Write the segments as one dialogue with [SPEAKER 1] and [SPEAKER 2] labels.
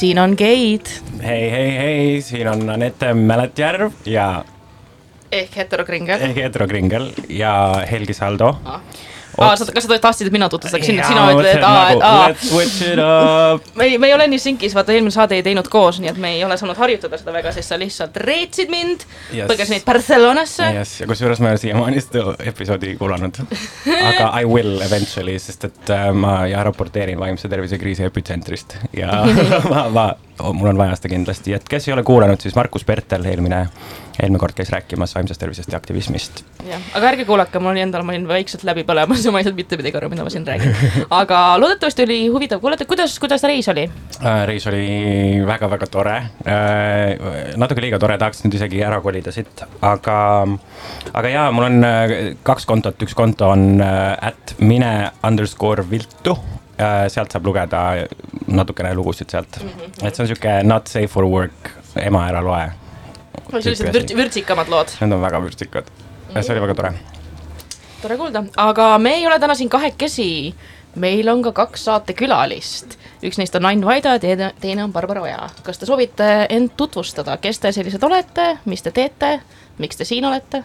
[SPEAKER 1] hei, hei, hei, siin on Keit
[SPEAKER 2] hei, hei, hei, siin on Anette Mäletjärv ja
[SPEAKER 1] ehk heterokringel.
[SPEAKER 2] ehk heterokringel ja Helgi Saldo.
[SPEAKER 1] Ah aa, sa, kas sa tahtsid, et mina tutvustaksin, et sina ütled, et
[SPEAKER 2] aa,
[SPEAKER 1] et
[SPEAKER 2] aa. Let's switch it up.
[SPEAKER 1] me ei, me ei ole nii sinkis, vaata eelmine saade ei teinud koos, nii et me ei ole saanud harjutada seda väga, sest sa lihtsalt reetsid mind yes., põgesin neid Barcelonasse.
[SPEAKER 2] yes, ja kusjuures ma ei ole siiamaani seda episoodi kuulanud. aga I will eventually, sest et äh, ma ja raporteerin vaimse tervise kriisi epitsentrist ja ma, ma, mul on vaja seda kindlasti, et kes ei ole kuulanud, siis Markus Pertel eelmine eelmine kord käis rääkimas vaimsest tervisest ja aktivismist.
[SPEAKER 1] jah, aga ärge kuulake, mul endal, ma olin vaikselt läbi põlemas ja ma ei saanud mitte midagi aru, mida ma siin räägin. aga loodetavasti oli huvitav kuulata, kuidas, kuidas reis oli
[SPEAKER 2] äh,? reis oli väga-väga tore äh,, natuke liiga tore, tahaks nüüd isegi ära kolida siit, aga, aga jaa, mul on äh, kaks kontot, üks konto on at mine underscore viltu sealt saab lugeda natukene lugusid sealt mm, -hmm. et see on sihuke not safe for work, ema ära loe
[SPEAKER 1] sellised vürts, vürtsikamad lood.
[SPEAKER 2] Need on väga vürtsikad -hmm. see oli väga tore.
[SPEAKER 1] tore kuulda, aga me ei ole täna siin kahekesi. meil on ka kaks saatekülalist, üks neist on Ain Vaida, teine, teine on Barbara Oja. kas te soovite end tutvustada, kes te sellised olete, mis te teete, miks te siin olete?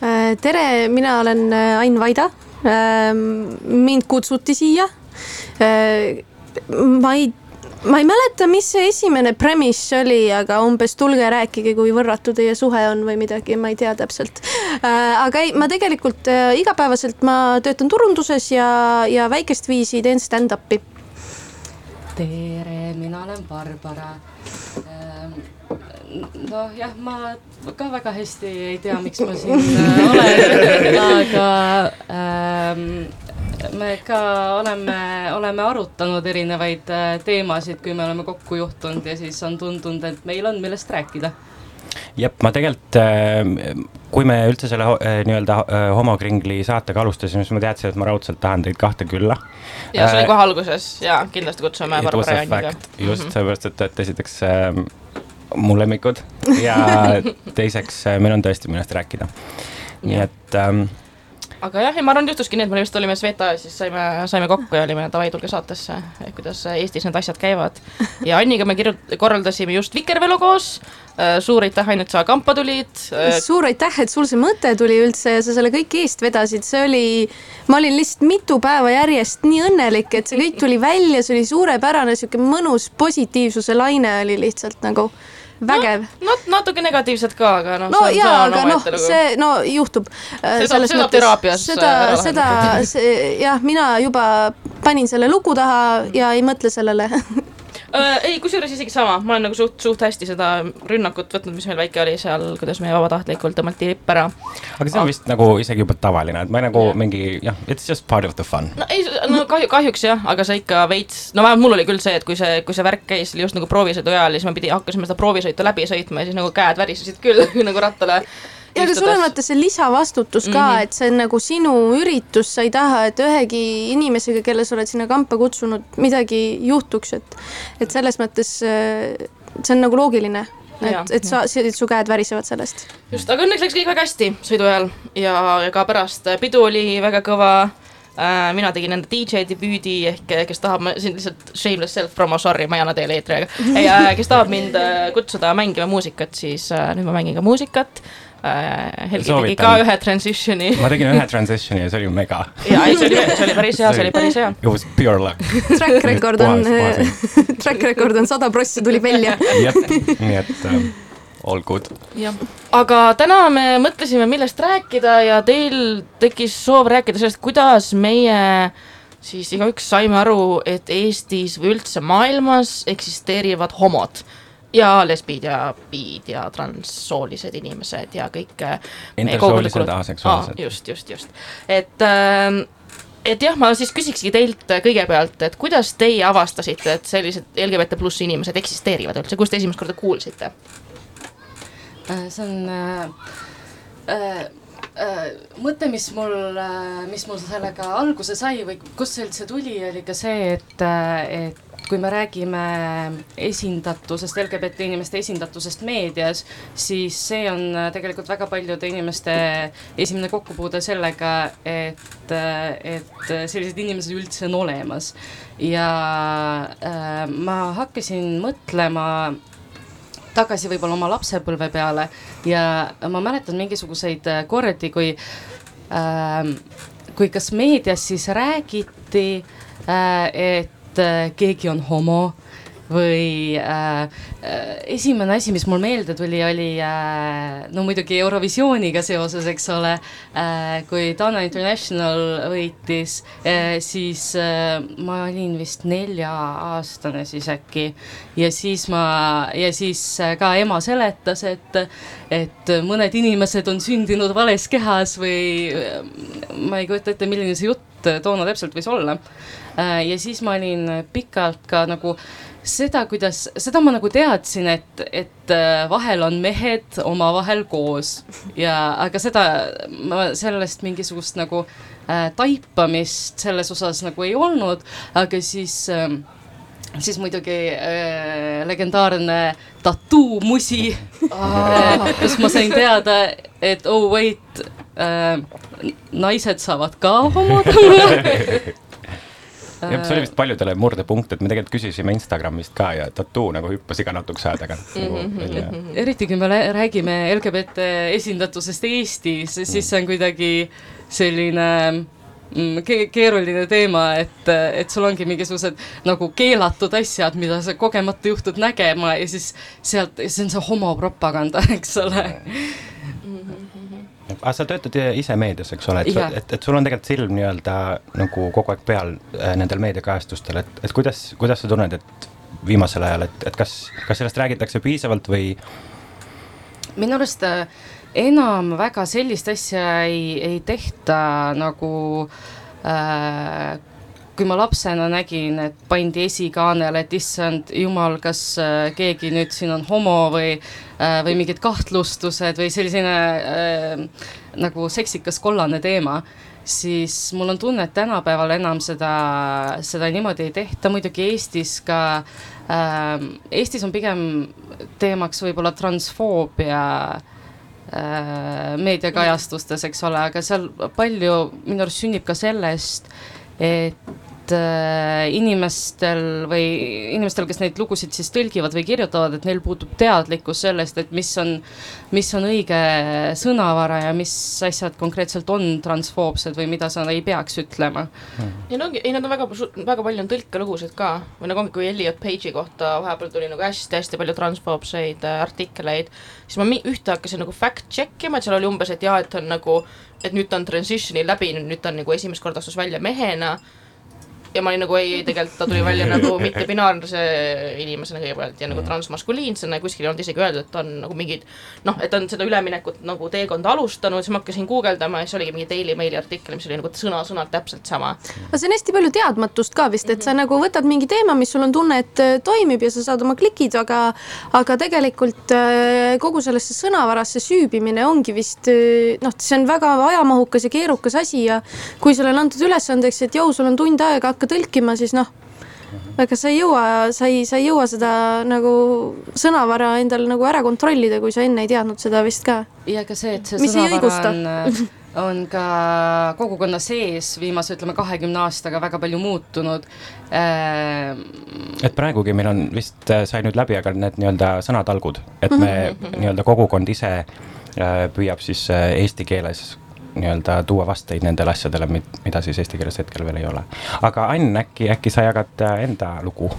[SPEAKER 3] Äh, tere, mina olen äh, Ain Vaida. Ähm, mind kutsuti siia. Äh, ma ei ma ei mäleta, mis see esimene premise oli, aga umbes tulge rääkige, kui võrratu teie suhe on või midagi, ma ei tea täpselt äh,. aga ei, ma tegelikult äh, igapäevaselt ma töötan turunduses ja, ja väikest viisi teen stand-up'i.
[SPEAKER 4] tere, mina olen Barbara noh, jah, ma ka väga hästi ei tea, miks ma siin äh, olen, aga ähm, me ka oleme, oleme arutanud erinevaid äh, teemasid, kui me oleme kokku juhtunud ja siis on tundunud, et meil on millest rääkida
[SPEAKER 2] jah, ma tegelikult, äh, kui me üldse selle äh, nii-öelda homokringli saatega alustasime, siis ma teadsin, et ma raudselt tahan teid kahte külla.
[SPEAKER 1] ja see oli kohe alguses ja kindlasti kutsume Barbara Janniga.
[SPEAKER 2] just mm -hmm. sellepärast, et, et esiteks äh, mu lemmikud ja teiseks meil on tõesti millest rääkida. nii et ähm,
[SPEAKER 1] aga jah, ja ma arvan, juhtuski nii, et me vist olime Sveta ja siis saime, saime kokku ja olime davai, tulge saatesse, kuidas Eestis need asjad käivad. ja Anniga me kirjut-, korraldasime just Vikervelu koos äh,, suur aitäh, Ain, et sa kampa tulid
[SPEAKER 3] äh,. suur aitäh, et sul see mõte tuli üldse ja sa selle kõik eest vedasid, see oli, ma olin lihtsalt mitu päeva järjest nii õnnelik, et see kõik tuli välja, see oli suurepärane, sihuke mõnus positiivsuse laine oli lihtsalt nagu vägev
[SPEAKER 1] no,. Nat-, natuke negatiivset ka, aga noh.
[SPEAKER 3] no jaa, aga noh, see no juhtub.
[SPEAKER 1] seda, seda teraapias.
[SPEAKER 3] seda, seda, jah, mina juba panin selle luku taha ja ei mõtle sellele
[SPEAKER 1] äh,. ei, kusjuures isegi sama, ma olen nagu suht, suht hästi seda rünnakut võtnud, mis meil väike oli seal, kuidas me vabatahtlikult tõmmati lipp ära.
[SPEAKER 2] aga see on vist nagu isegi juba tavaline, et ma nagu yeah. mingi jah, it's just part of the fun.
[SPEAKER 1] no ei, no kahju, kahjuks jah, aga see ikka veits, no vähemalt mul oli küll see, et kui see, kui see värk käis just nagu proovisõidu ajal, siis me pidi, hakkasime seda proovisõitu läbi sõitma ja siis nagu käed värisesid küll nagu rattale
[SPEAKER 3] ja aga sul on vaata see lisavastutus ka mm, -hmm. et see on nagu sinu üritus, sa ei taha, et ühegi inimesega, kelle sa oled sinna kampa kutsunud, midagi juhtuks, et, et selles mõttes äh, see on nagu loogiline et, et sa, su käed värisevad sellest.
[SPEAKER 1] just, aga õnneks läks kõik väga hästi sõidu ajal ja, ja ka pärast pidu oli väga kõva äh,. mina tegin enda DJ debüüdi ehk kes tahab, siin lihtsalt shameless self promo, sorry, ma ei anna teile eetri aega. ei äh,, kes tahab mind äh, kutsuda mängima muusikat, siis äh, nüüd ma mängin ka muusikat äh, Helgi tegi ka ühe transition'i
[SPEAKER 2] ma tegin ühe transition'i ja see oli mega.
[SPEAKER 1] ja ei, see oli, see oli päris hea, see oli päris hea.
[SPEAKER 2] It was pure luck.
[SPEAKER 3] Track record on, track record on sada prossi tuli välja.
[SPEAKER 2] jah, nii et um, all good.
[SPEAKER 1] jah, aga täna me mõtlesime, millest rääkida ja teil tekkis soov rääkida sellest, kuidas meie siis igaüks saime aru, et Eestis või üldse maailmas eksisteerivad homod ja lesbid ja biid ja transsoolised inimesed ja kõik.
[SPEAKER 2] Äh, intersoolised, aseksuaalsed.
[SPEAKER 1] just, just, just, et äh, et jah, ma siis küsikski teilt kõigepealt, et kuidas teie avastasite, et sellised LGBT pluss inimesed eksisteerivad üldse, kust te esimest korda kuulsite?
[SPEAKER 4] Äh, see on äh, äh, Äh, mõte, mis mul, mis mul sellega alguse sai või kust see üldse tuli, oli ka see, et, et kui me räägime esindatusest, LGBT inimeste esindatusest meedias, siis see on tegelikult väga paljude inimeste esimene kokkupuude sellega, et, et sellised inimesed üldse on olemas. ja äh, ma hakkasin mõtlema tagasi võib-olla oma lapsepõlve peale ja ma mäletan mingisuguseid kordi, kui äh,, kui kas meedias siis räägiti äh,, et äh, keegi on homo või äh, äh, esimene asi, mis mul meelde tuli, oli äh, no muidugi Eurovisiooniga seoses, eks ole äh,, kui Dana International võitis äh,, siis äh, ma olin vist nelja-aastane siis äkki ja siis ma ja siis äh, ka ema seletas, et, et mõned inimesed on sündinud vales kehas või äh, ma ei kujuta ette, milline see jutt toona täpselt võis olla äh,. ja siis ma olin pikalt ka nagu seda, kuidas, seda ma nagu teadsin, et, et äh, vahel on mehed omavahel koos. Ja, aga seda, ma sellest mingisugust nagu äh, taipamist selles osas nagu ei olnud, aga siis äh, siis muidugi äh, legendaarne tattoo musi äh,, kus ma sain teada, et oh wait äh,, naised saavad ka homoda
[SPEAKER 2] jah, see oli vist paljudele murdepunkt, et me tegelikult küsisime Instagramist ka ja tattoo nagu hüppas iga natukese aja tagant nagu
[SPEAKER 4] mm -hmm. välja. eriti kui me räägime LGBT esindatusest Eestis, siis see on kuidagi selline mm, ke keeruline teema, et, et sul ongi mingisugused nagu keelatud asjad, mida sa kogemata juhtud nägema ja siis sealt, see on see homopropaganda, eks ole
[SPEAKER 2] aga sa töötad ise meedias, eks ole, et, et, et sul on tegelikult silm nii-öelda nagu kogu aeg peal äh, nendel meediakajastustel, et, et kuidas, kuidas sa tunned, et viimasel ajal, et, et kas, kas sellest räägitakse piisavalt või?
[SPEAKER 4] minu arust äh, enam väga sellist asja ei, ei tehta nagu äh, kui ma lapsena nägin, et pandi esikaanele, et issand jumal, kas äh, keegi nüüd siin on homo või äh,, või mingid kahtlustused või selline äh, nagu seksikas kollane teema, siis mul on tunne, et tänapäeval enam seda, seda niimoodi ei tehta, muidugi Eestis ka äh,, Eestis on pigem teemaks võib-olla transfoobia äh, meediakajastustes, eks ole, aga seal palju minu arust sünnib ka sellest, et et äh, inimestel või inimestel, kes neid lugusid siis tõlgivad või kirjutavad, et neil puudub teadlikkus sellest, et mis on, mis on õige sõnavara ja mis asjad konkreetselt on transfoobsed või mida sa ei peaks ütlema.
[SPEAKER 1] Hmm.. ja no ongi, ei nad on väga, väga palju on tõlkelugusid ka. Või nagu ongi, kui Elliot Page'i kohta vahepeal tuli nagu hästi-hästi palju transfoobseid äh, artikleid, siis ma ühte hakkasin nagu fact check ima, et seal oli umbes, et jaa, et on nagu, et nüüd ta on transition'i läbi, nüüd ta on nagu esimest korda astus välja mehena ja ma olin nagu ei, ei tegelikult ta tuli välja nagu mittebinaarse inimesena kõigepealt ja nagu mm. transmaskuliinsena ja kuskil ei olnud isegi öeldud, et ta on nagu mingid noh, et ta on seda üleminekut nagu teekonda alustanud, siis ma hakkasin guugeldama ja siis oligi mingi Daily Maili artikkel, mis oli nagu sõna-sõnalt täpselt sama.
[SPEAKER 3] aga see on hästi palju teadmatust ka vist, et sa nagu võtad mingi teema, mis sul on tunne, et äh, toimib ja sa saad oma klikid, aga aga tegelikult äh, kogu sellesse sõnavarasse süübimine ongi vist äh, noh, see on väga ajamahukas ja keerukas asi ja kui sulle on antud ülesandeks, et jõu, sul on tund aega, hakka tõlkima, siis noh, ega sa ei jõua, sa ei, sa ei jõua seda nagu sõnavara endal nagu ära kontrollida, kui sa enne ei teadnud seda vist ka.
[SPEAKER 4] ja ka see, et see Mis sõnavara on, on ka kogukonna sees viimase, ütleme, kahekümne aastaga väga palju muutunud
[SPEAKER 2] äh,. et praegugi meil on vist, äh, sai nüüd läbi, aga need nii-öelda sõnatalgud, et me -hmm. nii-öelda kogukond ise äh, püüab siis äh, eesti keeles nii-öelda tuua vasteid nendele asjadele, mida siis eesti keeles hetkel veel ei ole. aga Ann, äkki, äkki sa jagad äh, enda lugu?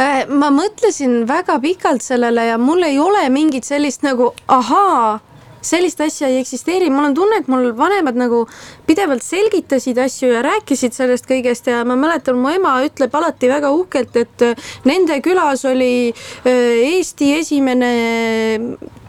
[SPEAKER 3] Äh, ma mõtlesin väga pikalt sellele ja mul ei ole mingit sellist nagu ahaa sellist asja ei eksisteeri, mul on tunne, et mul vanemad nagu pidevalt selgitasid asju ja rääkisid sellest kõigest ja ma mäletan, mu ema ütleb alati väga uhkelt, et äh, nende külas oli äh, Eesti esimene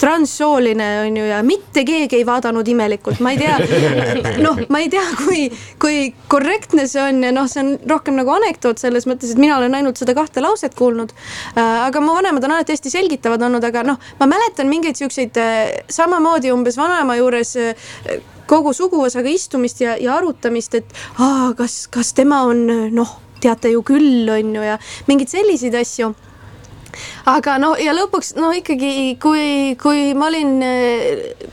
[SPEAKER 3] transsooline on ju ja mitte keegi ei vaadanud imelikult, ma ei tea. noh, ma ei tea, kui, kui korrektne see on ja noh, see on rohkem nagu anekdoot selles mõttes, et mina olen ainult seda kahte lauset kuulnud. aga mu vanemad on alati hästi selgitavad olnud, aga noh, ma mäletan mingeid siukseid samamoodi umbes vanaema juures kogu suguvõsaga istumist ja, ja arutamist, et aa, kas, kas tema on noh, teate ju küll, on ju, ja mingeid selliseid asju aga no ja lõpuks no ikkagi, kui, kui ma olin äh,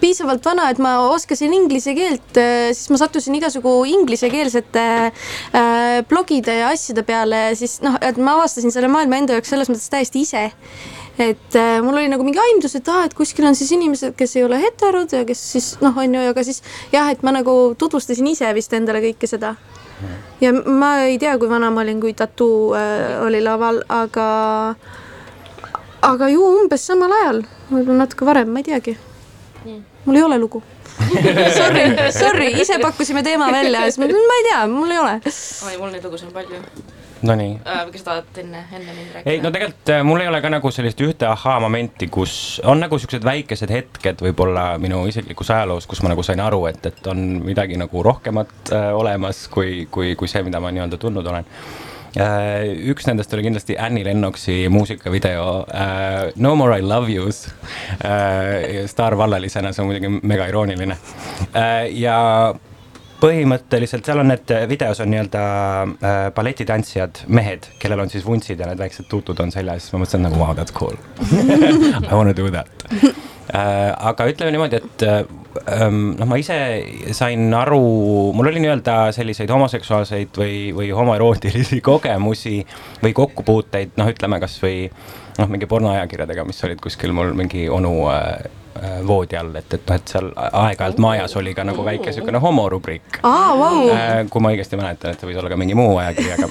[SPEAKER 3] piisavalt vana, et ma oskasin inglise keelt, äh, siis ma sattusin igasugu inglisekeelsete blogide ja asjade peale, siis noh, et ma avastasin selle maailma enda jaoks selles mõttes täiesti ise. Et äh, mul oli nagu mingi aimdus, et aa, et kuskil on siis inimesed, kes ei ole heterod ja kes siis noh, on ju, aga siis jah, et ma nagu tutvustasin ise vist endale kõike seda ja ma ei tea, kui vana ma olin, kui Tattoo äh, oli laval, aga, aga ju umbes samal ajal, võib-olla natuke varem, ma ei teagi. mul ei ole lugu Sorry, sorry, ise pakkusime teema välja ja siis ma, ma ei tea, mul ei ole.
[SPEAKER 1] oi, mul neid lugusid on palju
[SPEAKER 2] Nonii
[SPEAKER 1] äh,. kas tahad enne, enne mind rääkida?
[SPEAKER 2] ei, no tegelikult äh, mul ei ole ka nagu sellist ühte ahhaa-momenti, kus on nagu siuksed väikesed hetked võib-olla minu isiklikus ajaloos, kus ma nagu sain aru, et, et on midagi nagu rohkemat äh, olemas kui, kui, kui see, mida ma nii-öelda tundnud olen äh, üks nendest oli kindlasti Annie Lennoxi muusikavideo uh, No more I love you's uh,. staarvallalisena, see on muidugi mega irooniline uh,. ja põhimõtteliselt seal on need videos on nii-öelda äh, balletitantsijad, mehed, kellel on siis vuntsid ja need väiksed tuutud on seljas, ma mõtlesin nagu wow, that's cool I wanna do that äh,. aga ütleme niimoodi, et äh, noh, ma ise sain aru, mul oli nii-öelda selliseid homoseksuaalseid või, või homoerootilisi kogemusi või kokkupuuteid, noh, ütleme kasvõi noh, mingi pornoajakirjadega, mis olid kuskil mul mingi onu äh, Äh, voodi all, et, et noh, et seal aeg-ajalt majas oli ka nagu väike niisugune homorubriik
[SPEAKER 3] ah,. Wow.
[SPEAKER 2] kui ma õigesti mäletan, et see võis olla ka mingi muu ajakiri, aga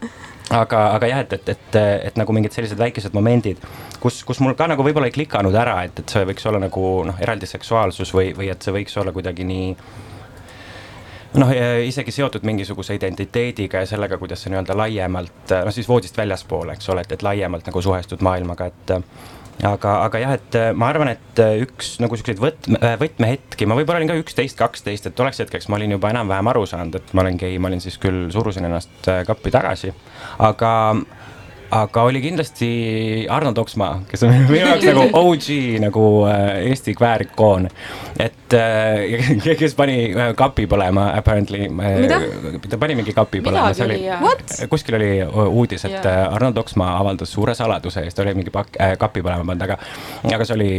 [SPEAKER 2] aga, aga jah, et, et, et, et nagu mingid sellised väikesed momendid, kus, kus mul ka nagu võib-olla ei klikanud ära, et, et see võiks olla nagu noh, eraldi seksuaalsus või, või et see võiks olla kuidagi nii noh, isegi seotud mingisuguse identiteediga ja sellega, kuidas sa nii-öelda laiemalt, noh siis voodist väljaspool, eks ole, et, et laiemalt nagu suhestud maailmaga, et aga, aga jah, et äh, ma arvan, et äh, üks nagu siukseid võtme, äh, võtmehetki, ma võib-olla olin ka üksteist, kaksteist, et tolleks hetkeks ma olin juba enam-vähem aru saanud, et ma olen gei, ma olin siis küll, surusin ennast kappi tagasi, aga aga oli kindlasti Arnold Oksmaa, kes on minu jaoks nagu OG nagu äh, Eesti kväärikoon. et äh, kes pani äh, kapi põlema apparently. ta pani mingi kapi põlema, see oli, kuskil oli uudis, et yeah. Arnold Oksmaa avaldas suure saladuse ja siis ta oli mingi pak- äh,, kapi põlema pannud, aga, aga see oli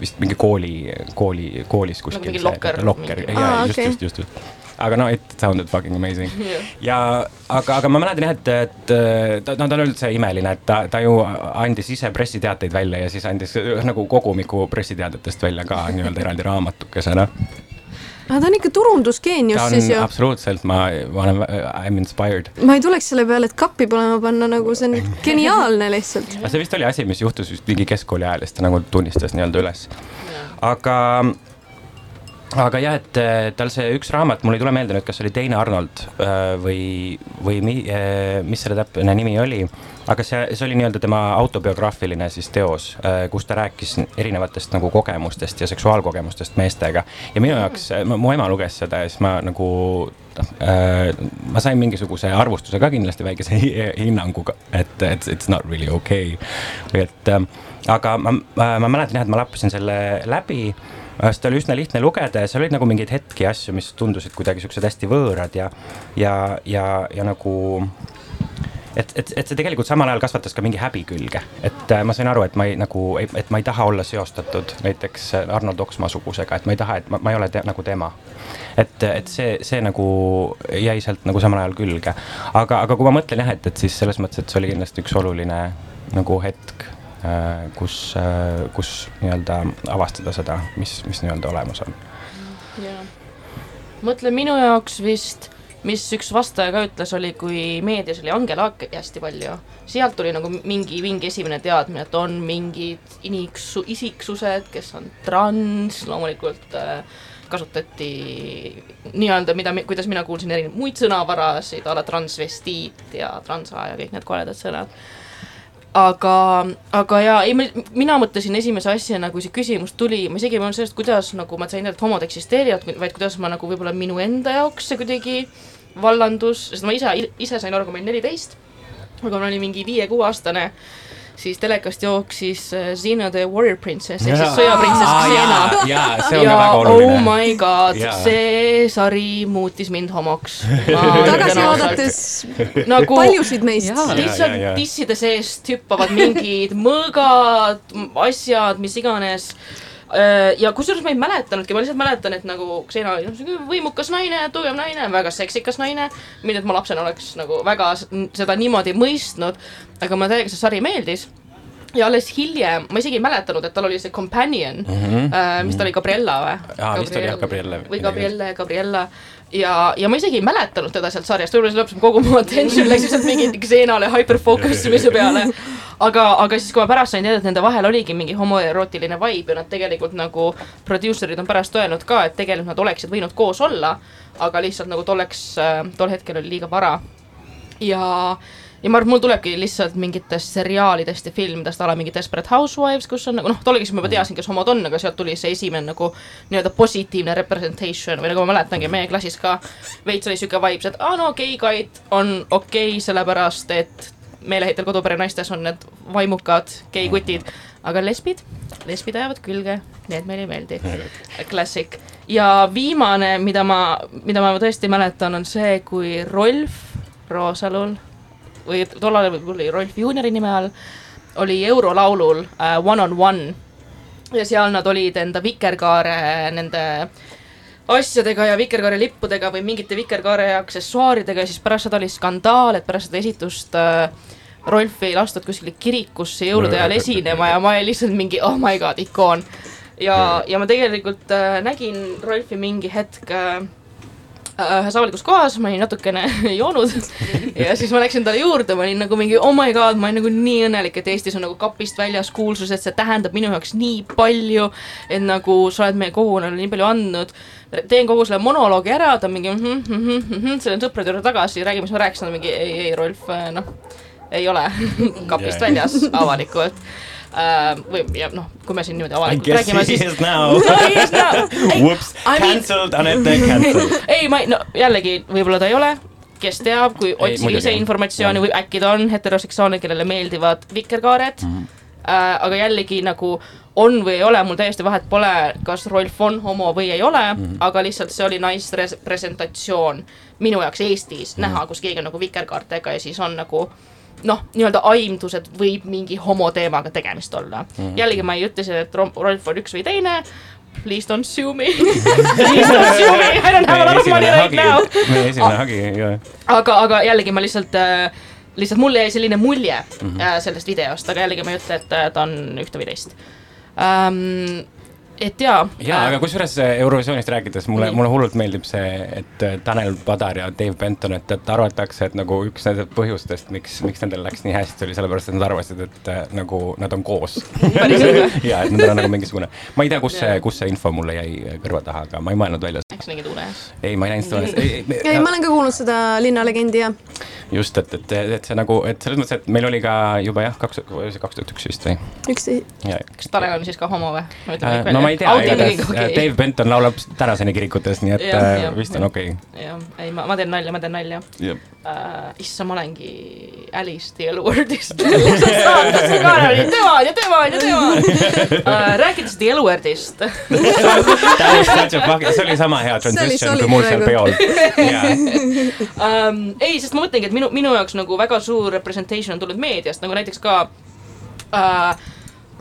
[SPEAKER 2] vist mingi kooli, kooli, koolis kuskil.
[SPEAKER 1] mingi lokker.
[SPEAKER 2] lokker, jaa, just, just, just, just aga no it sounded fucking amazing yeah.. ja aga, aga ma mäletan jah, et, et ta, no ta on üldse imeline, et ta, ta ju andis ise pressiteateid välja ja siis andis nagu kogumiku pressiteadetest välja ka nii-öelda eraldi raamatukesena
[SPEAKER 3] aga ta on ikka turundusgeenius siis ju.
[SPEAKER 2] absoluutselt, ma, ma olen, I m inspired.
[SPEAKER 3] ma ei tuleks selle peale, et kappi põlema panna, nagu see on geniaalne lihtsalt.
[SPEAKER 2] see vist oli asi, mis juhtus vist mingi keskkooli ajal, siis ta nagu tunnistas nii-öelda üles. aga aga jah, et äh, tal see üks raamat, mul ei tule meelde nüüd, kas oli Teine Arnold äh, või, või mi, äh, mis selle täpne nimi oli. aga see, see oli nii-öelda tema autobiograafiline siis teos, kus ta rääkis erinevatest nagu kogemustest ja seksuaalkogemustest meestega. ja minu jaoks, mu ema luges seda ja siis ma nagu noh ma sain mingisuguse arvustuse ka kindlasti väikese hinnanguga, et, et it's not really okay.. et aga ma, ma mäletan jah, et ma lappasin selle läbi seda oli üsna lihtne lugeda ja seal olid nagu mingeid hetki ja asju, mis tundusid kuidagi siuksed hästi võõrad ja, ja, ja, ja nagu et, et, et see tegelikult samal ajal kasvatas ka mingi häbi külge, et äh, ma sain aru, et ma ei nagu, et ma ei taha olla seostatud näiteks Arnold Oksmaa sugusega, et ma ei taha, et ma, ma ei ole te, nagu tema. et, et see, see nagu jäi sealt nagu samal ajal külge, aga, aga kui ma mõtlen jah, et, et siis selles mõttes, et see oli kindlasti üks oluline nagu hetk kus, äh, kus nii-öelda avastada seda, mis, mis nii-öelda olemas on.
[SPEAKER 1] mõtlen minu jaoks vist, mis üks vastaja ka ütles, oli, kui meedias oli Angela Aaki hästi palju, sealt tuli nagu mingi, mingi esimene teadmine, et on mingid iniksu, isiksused, kes on trans, loomulikult äh, kasutati nii-öelda, mida, kuidas mina kuulsin, erinevaid muid sõnavarasid, a la transvestiit ja transa ja kõik need koledad sõnad aga, aga jaa, ei mina mõtlesin esimese asjana, kui see küsimus tuli, ma isegi ei mõelnud sellest, kuidas nagu ma sain teada, et homod eksisteerivad, vaid kuidas ma nagu võib-olla minu enda jaoks see kuidagi vallandus, sest ma ise, ise sain aru, kui ma olin neliteist, aga ma olin mingi viie-kuueaastane siis telekast jooksis äh, Xena the Warrior Princess ehk siis sõjaprintsess Xena.
[SPEAKER 2] ja, see on ja, väga oluline.
[SPEAKER 1] oh my god, see sari muutis mind homoks.
[SPEAKER 3] tagasi vaadates nagu, paljusid meist.
[SPEAKER 1] lihtsalt disside seest hüppavad mingid mõõgad, asjad, mis iganes äh, ja kusjuures ma ei mäletanudki, ma lihtsalt mäletan, et nagu Xena oli noh, võimukas naine, tugev naine, väga seksikas naine. et ma lapsena oleks nagu väga seda niimoodi mõistnud, aga mulle täiega see sari meeldis ja alles hiljem, ma isegi ei mäletanud, et tal oli see companion mm, -hmm. äh, mis ta oli, Gabriella või?
[SPEAKER 2] aa, vist oli jah, Gabriella.
[SPEAKER 1] või Gabrielle, Gabriella. Ja, ja ma isegi ei mäletanud teda sealt sarjast, võib-olla see lõpuks kogu mu attention läks lihtsalt mingi Xenale hyperfocus imise peale. aga, aga siis, kui ma pärast sain teada, et nende vahel oligi mingi homoerootiline vibe ja nad tegelikult nagu, produusserid on pärast öelnud ka, et tegelikult nad oleksid võinud koos olla, aga lihtsalt nagu tolleks, äh, tol hetkel oli liiga vara. ja ja ma arvan, mul tulebki lihtsalt mingitest seriaalidest ja filmidest, a la mingi Desperate Housewives, kus on nagu noh, tollegi ma juba teadsin, kes homod on, aga sealt tuli see esimene nagu nii-öelda positiivne representation või nagu ma mäletangi, meie klassis ka veits oli sihuke vibes, et aa no geikaid on okei okay,, sellepärast et meeleheitel kodupere naistes on need vaimukad geikutid, aga lesbid, lesbid ajavad külge, need meile ei meeldi. Classic. ja viimane, mida ma, mida ma tõesti mäletan, on see, kui Rolf Roosalul või tollal oli Rolf Juniori nime all, oli eurolaulul uh, One on One ja seal nad olid enda vikerkaare nende asjadega ja vikerkaare lippudega või mingite vikerkaare aksessuaaridega ja siis pärast seda oli skandaal, et pärast seda esitust äh, Rolf ei lastud kuskile kirikusse jõulude ajal esinema ja ma olin lihtsalt mingi oh my god, ikoon. ja, ja ma tegelikult äh, nägin Rolfi mingi hetk äh, Äh, ühes avalikus kohas, ma olin natukene joonud. Ja siis ma läksin talle juurde, ma olin nagu mingi oh my god, ma olin nagu nii õnnelik, et Eestis on nagu kapist väljas kuulsus, et see tähendab minu jaoks nii palju, et nagu sa oled meie kogukonnale nii palju andnud. teen kogu selle monoloogi ära, ta on mingi mm -hmm, mm -hmm, sõidan sõprade juurde tagasi, räägime, mis ma rääkisin, mingi ei, ei Rolf, noh, ei ole kapist väljas avalikult või ja noh, kui me siin niimoodi avalikult räägime, siis.
[SPEAKER 2] He is now Whoops, cancelled, Anette cancelled.
[SPEAKER 1] ei, ma ei, no jällegi võib-olla ta ei ole, kes teab, kui otsige ise informatsiooni või äkki ta on heteroseksuaalne, kellele meeldivad vikerkaared mm. -hmm. Uh, aga jällegi nagu on või ei ole, mul täiesti vahet pole, kas Rolf on homo või ei ole mm, -hmm. aga lihtsalt see oli naisrepresentatsioon minu jaoks Eestis mm -hmm. näha, kus keegi on nagu vikerkaartega ja siis on nagu äh, noh, nii-öelda aimdus, et võib mingi homoteemaga tegemist olla mm. -hmm. jällegi ma ei ütle siin, et Rolf on üks või teine, please don't sue me Please don't sue me, I don't have a lot of money right now.
[SPEAKER 2] meie esimene hagi, jah.
[SPEAKER 1] aga, aga jällegi ma lihtsalt äh, lihtsalt mulle jäi selline mulje mm -hmm. sellest videost, aga jällegi ma ei ütle, et äh, ta on ühte või teist um, et jaa.
[SPEAKER 2] jaa, aga kusjuures Eurovisioonist rääkides mulle, mulle hullult meeldib see, et äh, Tanel Padar ja Dave Benton, et, et arvatakse, et nagu üks nendest põhjustest, miks, miks nendel läks nii hästi, oli sellepärast, et nad arvasid, et äh, nagu nad on koos ja et nendel on nagu mingisugune, ma ei tea, kus see, kus see info mulle jäi kõrva taha, aga ma ei mõelnud välja.
[SPEAKER 1] eks nägid unes?
[SPEAKER 2] ei, ma ei näinud seda
[SPEAKER 3] ei, ma olen ka kuulnud seda linnalegendi ja.
[SPEAKER 2] Just, et, et, et see nagu, et selles mõttes, et meil oli ka juba jah, kaks, kaks tuhat üks vist või?
[SPEAKER 3] üksteist.
[SPEAKER 1] kas Tanel on siis ka homo või?
[SPEAKER 2] no ma ei tea, igatahes okay. Dave Benton laulab tänaseni kirikutes, nii et ja, äh, ja, vist on okei
[SPEAKER 1] okay.. jah, ei ma, ma teen nalja, ma teen nalja. Uh, issa, ma olengi Alice the Eluwordist tema on ja tema on ja tema on uh,. rääkides The Eluwordist
[SPEAKER 2] see oli sama hea transition kui mul seal peol
[SPEAKER 1] um, ei, sest ma mõtlengi, et minu, minu jaoks nagu väga suur representation on tulnud meediast, nagu näiteks ka uh,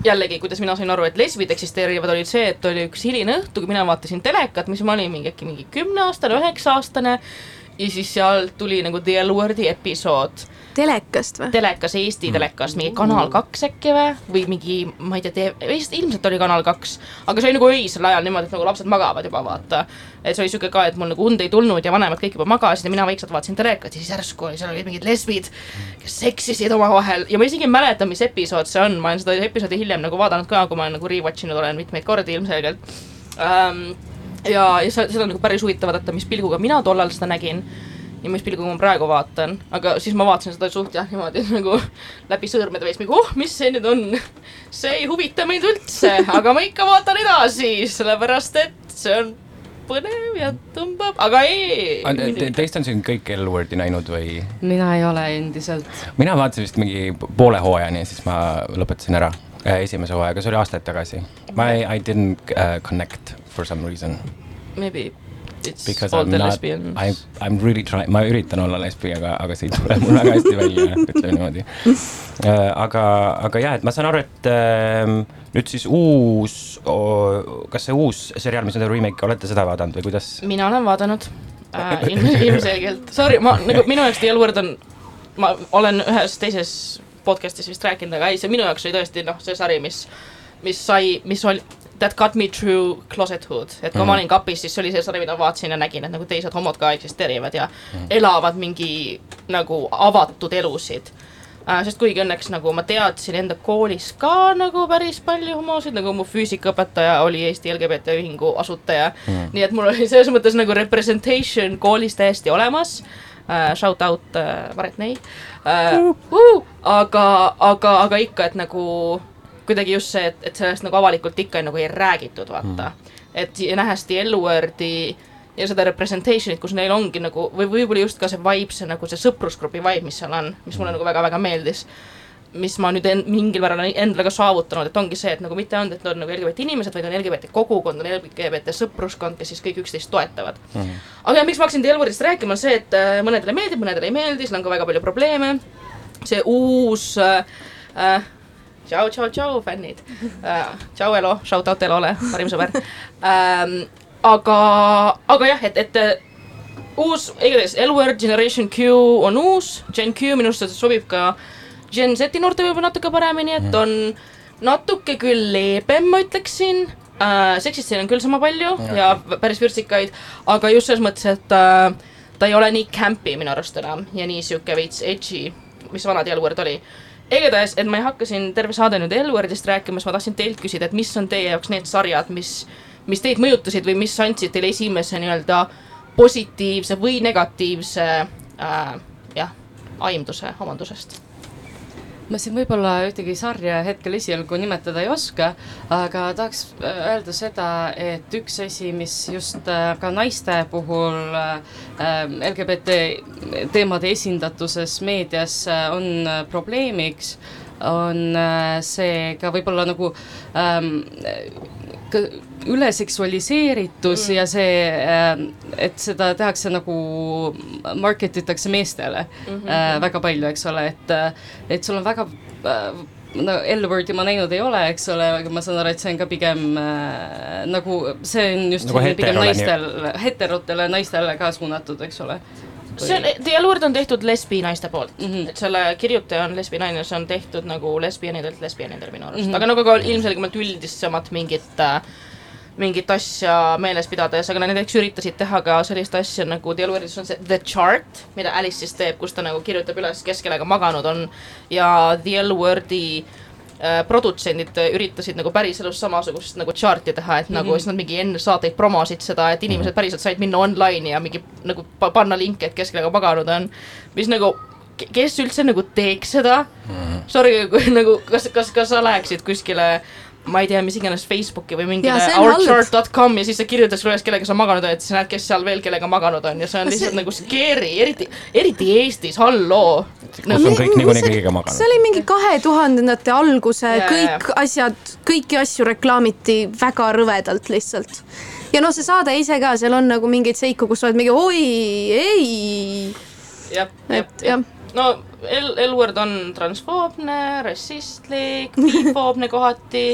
[SPEAKER 1] jällegi, kuidas mina sain aru, et lesbid eksisteerivad, olid see, et oli üks hiline õhtu, kui mina vaatasin telekat, mis ma olin mingi äkki mingi kümneaastane, üheksa-aastane. ja siis sealt tuli nagu The L Wordi episood
[SPEAKER 3] telekast või?
[SPEAKER 1] telekas, Eesti mm. telekast, mingi Kanal kaks äkki või, või mingi, ma ei tea, ilmselt oli Kanal kaks, aga see oli nagu öisel ajal niimoodi, et nagu lapsed magavad juba, vaata. et see oli siuke ka, et mul nagu und ei tulnud ja vanemad kõik juba magasid ja mina vaikselt vaatasin telekat ja siis järsku oli, seal olid mingid lesbid, kes seksisid omavahel. Ja ma isegi ei mäleta, mis episood see on, ma olen seda episoodi hiljem nagu vaadanud ka, kui ma nagu rewatch inud olen mitmeid kordi ilmselgelt. Um, ja, ja seda on nagu päris huvitav vaadata, mis pilguga mina tollal seda nägin. ja mis pilguga ma praegu vaatan, aga siis ma vaatasin seda suht jah niimoodi nagu läbi sõõrmede veits nagu oh, mis see nüüd on. see ei huvita mind üldse, aga ma ikka vaatan edasi, sellepärast et see on põnev ja tõmbab, aga ei.
[SPEAKER 2] Te- Teist on siin kõik L-Wordi näinud või?
[SPEAKER 4] mina ei ole endiselt.
[SPEAKER 2] mina vaatasin vist mingi poole hooajani ja siis ma lõpetasin ära äh, esimese hooajaga, see oli aastaid tagasi. ma ei, I didn't uh, connect for some reason.
[SPEAKER 1] Maybe it's
[SPEAKER 2] Because
[SPEAKER 1] all
[SPEAKER 2] I m
[SPEAKER 1] the
[SPEAKER 2] not,
[SPEAKER 1] lesbians.
[SPEAKER 2] I I m really trying, ma üritan olla lesbi, aga, aga see ei tule mul väga hästi välja, ütleme niimoodi. aga, aga jah, et ma saan aru, et ähm, nüüd siis uus, kas see uus seriaal, mis on remake, olete seda vaadanud või kuidas?
[SPEAKER 1] mina olen vaadanud äh, ilm, ilmselgelt, sorry, ma nagu minu jaoks The L Word on, ma olen ühes teises podcast'is vist rääkinud, aga ei, see minu jaoks oli tõesti noh, see sari, mis, mis sai, mis oli That got me through closethood, et kui mm. ma olin kapis, siis see oli see sari, mida ma vaatasin ja nägin, et nagu teised homod ka eksisteerivad ja mm. elavad mingi nagu avatud elusid äh,. sest kuigi õnneks nagu ma teadsin enda koolis ka nagu päris palju homosid, nagu mu füüsikaõpetaja oli Eesti LGBT ühingu asutaja mm.. nii et mul oli selles mõttes nagu representation koolis täiesti olemas uh,. Shout out uh, Maret Nei uh,. Uh, aga, aga, aga ikka, et nagu kuidagi just see, et, et sellest nagu avalikult ikka nagu ei räägitud, vaata mm.. et nähes The L-Wordi ja seda representation'it, kus neil ongi nagu või võib-olla just ka see vibe, see nagu see sõprusgrupi vibe, mis seal on, mis mulle nagu väga-väga meeldis mis ma nüüd en, mingil määral olen endale ka saavutanud, et ongi see, et nagu mitte ainult, et on nagu LGBT inimesed, vaid on LGBT kogukond, on LGBT sõpruskond, kes siis kõik üksteist toetavad mm. -hmm. aga miks ma hakkasin Delvorist rääkima, on see, et äh, mõnedele meeldib, mõnedele ei meeldi, seal on ka väga palju probleeme. see uus äh, äh, tšau, tšau, tšau, fännid äh,. tšau, Elo, shout out Elole, parim sõber ähm,. aga, aga jah, et, et äh, uus, igatahes L-Word Generation Q on uus, Gen Q minu arust sobib ka Gen Z-i noorte võib-olla natuke paremini, et on natuke küll leebem, ma ütleksin äh,. seksist siin on küll sama palju ja, ja päris vürtsikaid, aga just selles mõttes, et äh, ta ei ole nii campy minu arust enam ja nii sihuke veits edgy, mis vana L-Word oli igatahes, et ma ei hakka siin terve saade nüüd L-Wordist rääkima, siis ma tahtsin teilt küsida, et mis on teie jaoks need sarjad, mis, mis teid mõjutasid või mis andsid teile esimese nii-öelda positiivse või negatiivse äh, jah, aimduse omandusest?
[SPEAKER 4] Ma siin võib-olla ühtegi sarja hetkel esialgu nimetada ei oska, aga tahaks äh, öelda seda, et üks asi, mis just äh, ka naiste puhul äh, LGBT teemade esindatuses meedias on probleemiks, on see ka võib-olla nagu ähm, ka üleseksualiseeritus mm. ja see, et seda tehakse nagu, market itakse meestele mm -hmm. väga palju, eks ole, et, et sul on väga no L-wordi ma näinud ei ole, eks ole, aga ma saan aru, et see on ka pigem äh, nagu see on just
[SPEAKER 2] Nagu
[SPEAKER 4] pigem naistel, heterotele naistele ka suunatud, eks ole.
[SPEAKER 1] See on, The L-Word on tehtud lesbi naiste poolt mm. -hmm. et selle kirjutaja on lesbi naine, see on tehtud nagu lesbianidelt lesbianidele minu arust mm. -hmm. aga nagu ka ilmselgelt üldisemat mingit äh, mingit asja meeles pidades, aga nad näiteks üritasid teha ka sellist asja nagu L-Wordis on see The Chart, mida Alice siis teeb, kus ta nagu kirjutab üles, kes kellega maganud on ja The L-Wordi äh, produtsendid äh, üritasid nagu päriselus samasugust nagu chart'i teha, et nagu
[SPEAKER 4] Mhm.
[SPEAKER 1] siis nad mingi enne saateid promosid seda, et inimesed päriselt said minna online'i ja mingi nagu pa- panna linke, et kes kellega maganud on. mis nagu, kes üldse nagu teeks seda? Sorry, kui nagu, kas, kas, kas sa läheksid kuskile ma ei tea, mis iganes Facebooki või mingile ourchart.com ja siis sa kirjutad sulle üles, kellega sa maganud oled, siis sa näed, kes seal veel kellega maganud on ja see on
[SPEAKER 3] No
[SPEAKER 1] lihtsalt
[SPEAKER 3] see-
[SPEAKER 1] nagu scary, eriti, eriti Eestis, halloo.
[SPEAKER 2] kus on kõik niikuinii kõigiga maganud
[SPEAKER 3] see. oli mingi kahe tuhandendate alguse yeah., kõik asjad, kõiki asju reklaamiti väga rõvedalt lihtsalt. ja noh, see saade ise ka, seal on nagu mingeid seiku, kus sa oled mingi oi, ei,
[SPEAKER 1] jah, jah
[SPEAKER 3] et, jah.
[SPEAKER 1] no L, L-word on transfoobne, rassistlik, bifoobne kohati,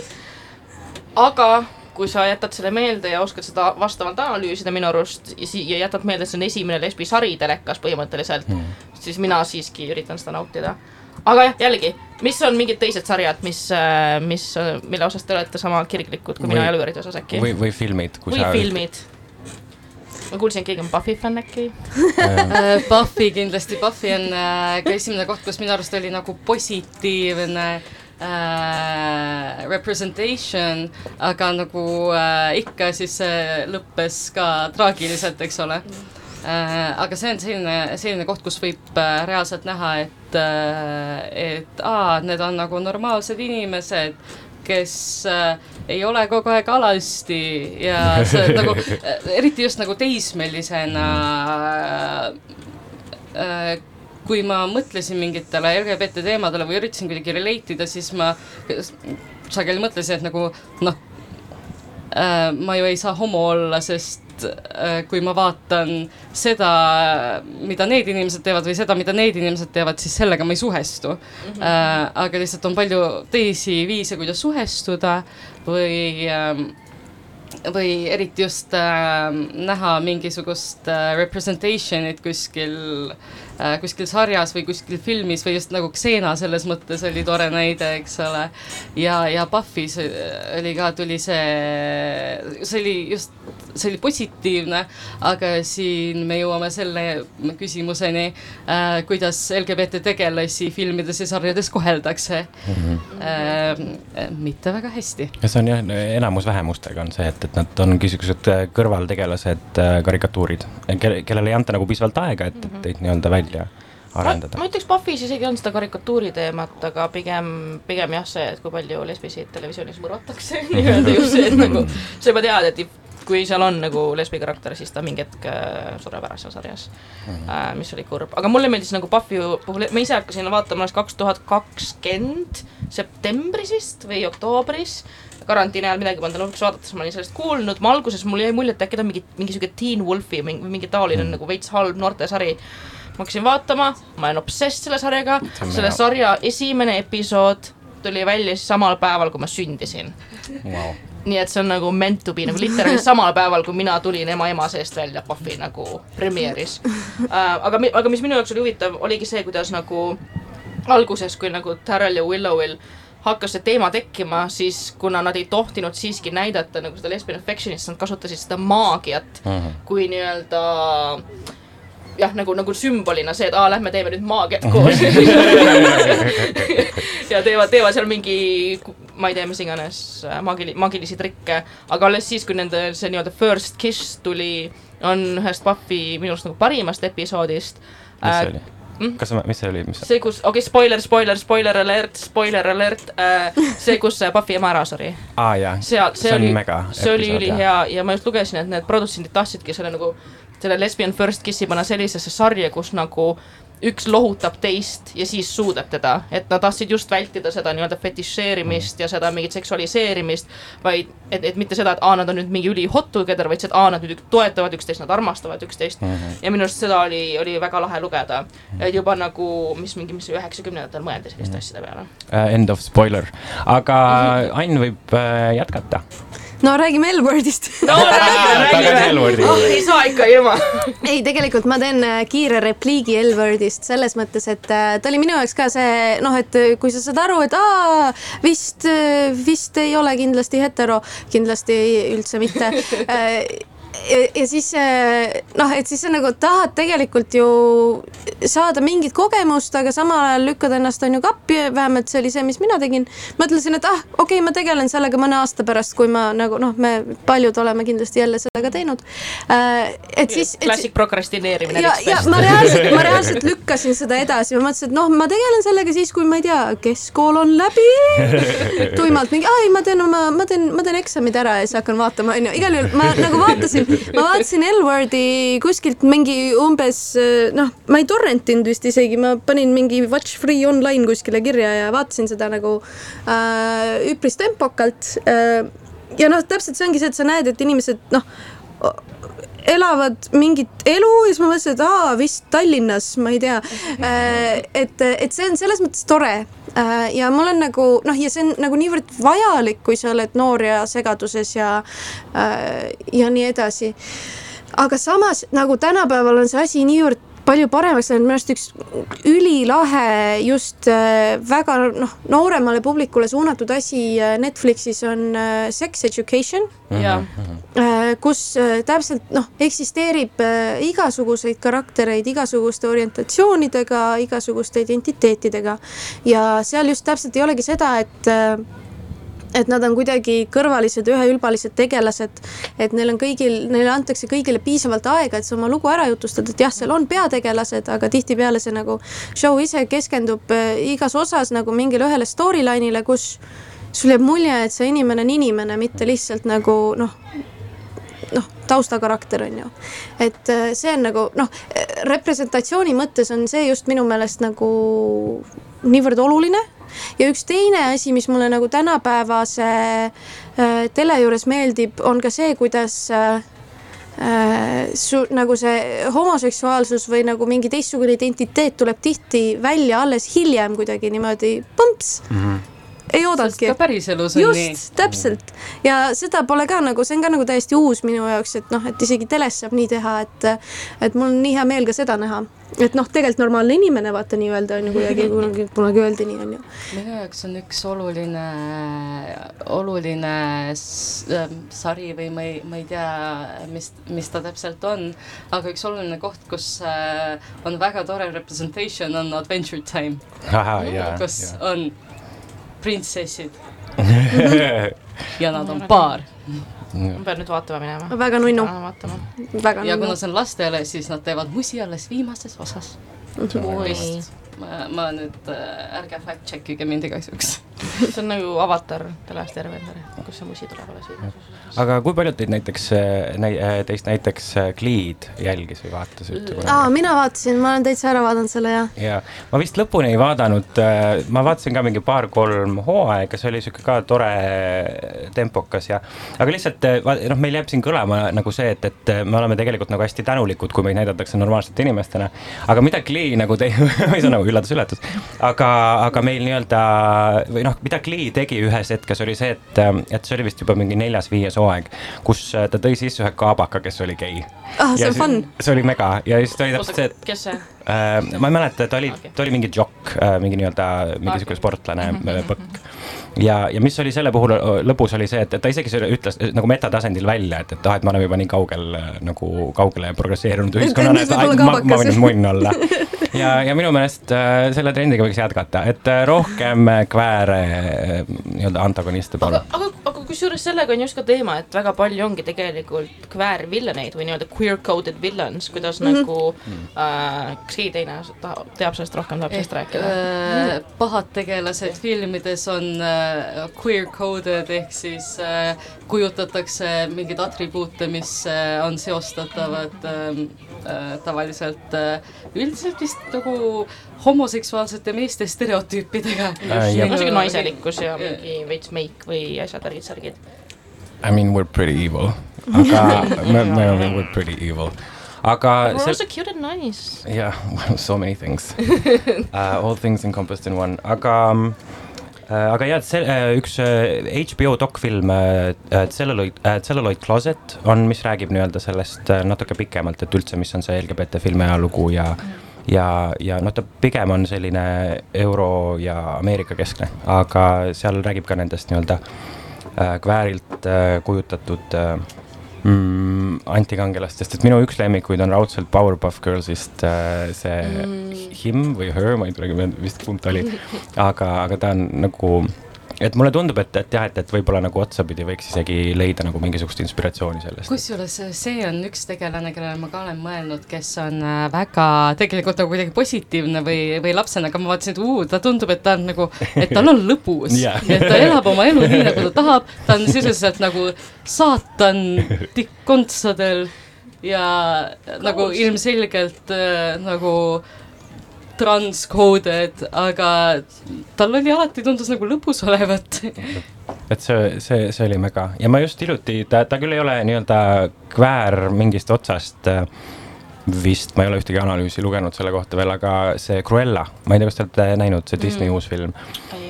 [SPEAKER 1] aga kui sa jätad selle meelde ja oskad seda vastavalt analüüsida minu arust ja, si- ja jätad meelde, et see on esimene lesbisari telekas põhimõtteliselt mm., siis mina siiski üritan seda nautida. aga jah, jällegi, mis on mingid teised sarjad, mis, mis, mille osas te olete sama kirglikud kui mina
[SPEAKER 2] Või-
[SPEAKER 1] Elveri osas äkki?
[SPEAKER 2] või, või filmid, kui
[SPEAKER 1] või
[SPEAKER 2] sa.
[SPEAKER 1] filmid. ma kuulsin, et keegi on Buffy fänn äkki.
[SPEAKER 4] Äh, Buffy kindlasti, Buffy on äh, ka esimene koht, kus minu arust oli nagu positiivne äh, representation, aga nagu äh, ikka, siis see lõppes ka traagiliselt, eks ole. Äh, aga see on selline, selline koht, kus võib äh, reaalselt näha, et äh,, et aa, need on nagu normaalsed inimesed, kes äh, ei ole kogu aeg alasti ja see nagu äh, eriti just nagu teismelisena äh, kui ma mõtlesin mingitele LGBT teemadele või üritasin kuidagi relate ida, siis ma sageli mõtlesin, et nagu noh äh,, ma ju ei saa homo olla, sest äh, kui ma vaatan seda, mida need inimesed teevad või seda, mida need inimesed teevad, siis sellega ma ei suhestu mm. -hmm. Äh, aga lihtsalt on palju teisi viise, kuidas suhestuda või äh, või eriti just äh, näha mingisugust äh, representation'it kuskil äh,, kuskil sarjas või kuskil filmis või just nagu Xena selles mõttes oli tore näide, eks ole. ja, ja Buffy's oli ka, tuli see, see oli just, see oli positiivne, aga siin me jõuame selle küsimuseni äh,, kuidas LGBT tegelasi filmides ja sarjades koheldakse mm. -hmm. Äh, mitte väga hästi.
[SPEAKER 2] ja see on jah, enamus vähemustega on see, et, et nad on niisugused kõrvaltegelased, karikatuurid, kellele ei anta nagu piisavalt aega, et, et neid nii-öelda välja arendada.
[SPEAKER 1] ma ütleks, Buffy's isegi on seda karikatuuri teemat, aga pigem, pigem jah, see, et kui palju lesbisid televisioonis mõrvatakse nii-öelda just see, et nagu sa juba tead, et kui seal on nagu lesbi karakter, siis ta mingi hetk äh, sureb ära seal sarjas mm, -hmm. äh, mis oli kurb, aga mulle meeldis nagu Buffy puhul, ma ise hakkasin vaatama alles kaks tuhat kakskümmend septembris vist või oktoobris karantiini ajal midagi polnud lõpuks vaadata, siis ma olin sellest kuulnud, ma alguses, mul jäi mulje, et äkki ta on mingi, mingi sihuke Teen Wolfi või mingi, mingi taoline mm. nagu veits halb noortesari. Ma hakkasin vaatama, ma olen obsess selle sarjaga, selle sarja esimene episood tuli välja siis samal päeval, kui ma sündisin wow nii et see on nagu meant to be nagu literaali samal päeval, kui mina tulin ema ema seest välja Puffy nagu premieris uh,. aga, aga mis minu jaoks oli huvitav, oligi see, kuidas nagu alguses, kui nagu Darrel ja Willowil hakkas see teema tekkima, siis kuna nad ei tohtinud siiski näidata nagu seda lesbian affection'it, siis nad kasutasid seda maagiat uh -huh. kui nii-öelda jah, nagu, nagu sümbolina see, et aa, lähme teeme nüüd maagiat koos ja teevad, teevad seal mingi, ma ei tea, mis iganes maagili-, maagilisi trikke, aga alles siis, kui nende see nii-öelda first kiss tuli, on ühest Puffy minu arust nagu parimast episoodist.
[SPEAKER 2] mis see oli? mm?. kas, mis see oli, mis
[SPEAKER 1] see, kus, okei okay,, spoiler, spoiler, spoiler alert, spoiler alert äh,, see, kus Buffy ema ära suri.
[SPEAKER 2] aa ah, jaa,
[SPEAKER 1] see, see oli, see oli ülihea ja ma just lugesin, et need produtsendid tahtsidki selle nagu, selle Lesbian First Kissi panna sellisesse sarja, kus nagu üks lohutab teist ja siis suudab teda, et nad tahtsid just vältida seda nii-öelda fetišeerimist ja seda mingit seksualiseerimist, vaid et, et mitte seda, et aa, nad on nüüd mingi üli hot together, vaid see, et aa, nad nüüd toetavad üksteist, nad armastavad üksteist mm. -hmm. ja minu arust seda oli, oli väga lahe lugeda et juba nagu, mis mingi, mis üheksakümnendatel mõeldi selliste mm -hmm. asjade peale
[SPEAKER 2] uh,. End of spoiler, aga -hmm. Ain võib uh, jätkata
[SPEAKER 3] no räägime L-wordist.
[SPEAKER 1] no räägime, räägime. oh, ei saa ikka ilma
[SPEAKER 3] ei, tegelikult ma teen äh, kiire repliigi L-wordist selles mõttes, et äh, ta oli minu jaoks ka see noh, et äh, kui sa saad aru, et aa, vist, vist ei ole kindlasti hetero, kindlasti üldse mitte ja, siis noh, et siis sa nagu tahad tegelikult ju saada mingit kogemust, aga samal ajal lükkad ennast on ju kappi, vähemalt see oli see, mis mina tegin. mõtlesin, et ah, okei okay,, ma tegelen sellega mõne aasta pärast, kui ma nagu noh, me paljud oleme kindlasti jälle seda ka teinud
[SPEAKER 1] äh,. et siis. klassik prokrastineerimine.
[SPEAKER 3] ja, ja ma reaalselt, ma reaalselt lükkasin seda edasi, ma mõtlesin, et noh, ma tegelen sellega siis, kui ma ei tea, keskkool on läbi. tuimalt mingi, ai, ma teen oma, ma teen, ma teen eksamid ära ja siis hakkan vaatama, onju, igal juhul ma nagu vaatasin ma vaatasin L-Wordi kuskilt mingi umbes noh, ma ei torrentinud vist isegi, ma panin mingi watch free online kuskile kirja ja vaatasin seda nagu äh, üpris tempokalt äh,. ja noh, täpselt see ongi see, et sa näed, et inimesed noh elavad mingit elu ja siis ma mõtlesin, et aa, vist Tallinnas, ma ei tea. Äh, et, et see on selles mõttes tore äh, ja mul on nagu noh, ja see on nagu niivõrd vajalik, kui sa oled noor ja segaduses ja, äh, ja nii edasi. aga samas nagu tänapäeval on see asi niivõrd palju paremaks läinud, minu arust üks ülilahe just äh, väga noh, nooremale publikule suunatud asi äh, Netflixis on äh, Sex Education
[SPEAKER 1] mm.
[SPEAKER 3] -hmm. kus täpselt noh, eksisteerib igasuguseid karaktereid igasuguste orientatsioonidega, igasuguste identiteetidega ja seal just täpselt ei olegi seda, et et nad on kuidagi kõrvalised üheülbalised tegelased, et neil on kõigil, neile antakse kõigile piisavalt aega, et sa oma lugu ära jutustad, et jah, seal on peategelased, aga tihtipeale see nagu show ise keskendub äh, igas osas nagu mingile ühele storyline'ile, kus sul jääb mulje, et see inimene on inimene, mitte lihtsalt nagu noh, noh, taustakarakter on ju. et äh, see on nagu noh, representatsiooni mõttes on see just minu meelest nagu niivõrd oluline ja üks teine asi, mis mulle nagu tänapäevase äh, tele juures meeldib, on ka see, kuidas äh, äh, su nagu see homoseksuaalsus või nagu mingi teistsugune identiteet tuleb tihti välja alles hiljem kuidagi niimoodi põmps mm. -hmm ei oodanudki.
[SPEAKER 4] ka päriselus on
[SPEAKER 3] just,
[SPEAKER 4] nii.
[SPEAKER 3] just, täpselt ja seda pole ka nagu, see on ka nagu täiesti uus minu jaoks, et noh, et isegi teles saab nii teha, et et mul on nii hea meel ka seda näha, et noh, tegelikult normaalne inimene vaata nii-öelda on ju kuidagi kunagi, kunagi öeldi nii on ju.
[SPEAKER 4] minu jaoks on üks oluline, oluline ähm, sari või ma ei, ma ei tea, mis, mis ta täpselt on, aga üks oluline koht, kus äh, on väga tore representation on Adventure Time. kus ja. on printsessid ja nad on paar.
[SPEAKER 1] ma pean nüüd vaatama minema.
[SPEAKER 3] väga nunnu.
[SPEAKER 4] väga ja kuna see on lastele, siis nad teevad musi alles viimases osas. vist ma, ma nüüd äh,, ärge fact check ige mind igaks juhuks
[SPEAKER 1] see on nagu avatar The Last Airbender, kus see musi tuleb alles viimases
[SPEAKER 2] aga kui paljud teid näiteks äh, näi,, äh, teist näiteks äh, Gleed jälgis või vaatas üldse kunagi?
[SPEAKER 3] aa, mina vaatasin, ma olen täitsa ära vaadanud selle ja.
[SPEAKER 2] ja ma vist lõpuni ei vaadanud, ma vaatasin ka mingi paar-kolm hooaega, see oli sihuke ka tore tempokas ja, aga lihtsalt noh, meil jääb siin kõlama nagu see, et, et me oleme tegelikult nagu hästi tänulikud, kui meid näidatakse normaalsete inimestena. aga mida Glee nagu tei-, või nagu üllatus-üllatus, aga, aga meil nii-öelda või noh, mida Glee tegi ühes hetkes oli see, et, et see oli vist juba mingi neljas-viies hooaeg, kus ta tõi sisse ühe kaabaka, kes oli gei.
[SPEAKER 3] ah, see on fun.
[SPEAKER 2] see oli mega ja siis ta oli täpselt see, et.
[SPEAKER 1] kes see?
[SPEAKER 2] Äh, ma ei mäleta, ta oli ta oli mingi jokk äh,, mingi nii-öelda, mingi sihuke sportlane mm, -hmm. põkk. Ja, ja mis oli selle puhul lõpus oli see, et, ta isegi ütles nagu metatasandil välja, et, et ah, et me oleme juba nii kaugel nagu kaugele progresseerunud ühiskonnana, et ma, ma võin nüüd munn olla. ja, ja minu meelest äh, selle trendiga võiks jätkata, et äh, rohkem kvääre äh, nii-öelda antagoniste
[SPEAKER 1] aga, aga, aga kusjuures sellega on just ka teema, et väga palju ongi tegelikult kväärvillaneid või nii-öelda queer-coded villains, kuidas mm -hmm. nagu äh,, kas keegi teine teab sellest rohkem, tahab sellest rääkida
[SPEAKER 4] äh,? pahad tegelased filmides on äh, queer-coded ehk siis äh, kujutatakse mingeid atribuute, mis äh, on seostatavad äh, tavaliselt äh, üldiselt vist nagu homoseksuaalsete meeste stereotüüpidega
[SPEAKER 1] äh,. ja muidugi naiselikkus ja mingi veits meik või asjad, värgid, särgid.
[SPEAKER 2] I mean we are pretty evil, aga me, me oleme we are pretty evil aga.
[SPEAKER 1] We are also cute and nice.
[SPEAKER 2] Yeah, so many things uh, all things encompassed in one, aga um, Äh, aga jah, see äh, üks HBO äh, dokfilm Celluloid, Celluloid Closet on, mis räägib nii-öelda sellest natuke pikemalt, et üldse, mis on see LGBT filmi ajalugu ja ja, ja noh, ta pigem on selline euro ja Ameerika keskne, aga seal räägib ka nendest nii-öelda kväärilt kujutatud äh, mm, antikangelastest, et minu üks lemmikuid on raudselt Powerpuff Girlsist äh, see mm. him või her, ma ei tulegi vist kumb ta oli, aga, aga ta on nagu et mulle tundub, et, et jah, et, et võib-olla nagu otsapidi võiks isegi leida nagu mingisugust inspiratsiooni sellest.
[SPEAKER 4] kusjuures see on üks tegelane, kellele ma ka olen mõelnud, kes on äh, väga tegelikult nagu kuidagi positiivne või, või lapsena, aga ma vaatasin, et uu, ta tundub, et ta on nagu, et tal on lõbus yeah. et ta elab oma elu nii, nagu ta tahab, ta on sisuliselt nagu saatan tikkkontsadel ja Kaus. nagu ilmselgelt äh, transcoded, aga tal oli alati, tundus nagu lõbus olevat
[SPEAKER 2] et see, see, see oli mega ja ma just hiljuti, ta, ta küll ei ole nii-öelda kväär mingist otsast äh, vist, ma ei ole ühtegi analüüsi lugenud selle kohta veel, aga see Cruella, ma ei tea, kas te olete näinud, see Disney mm. uus film.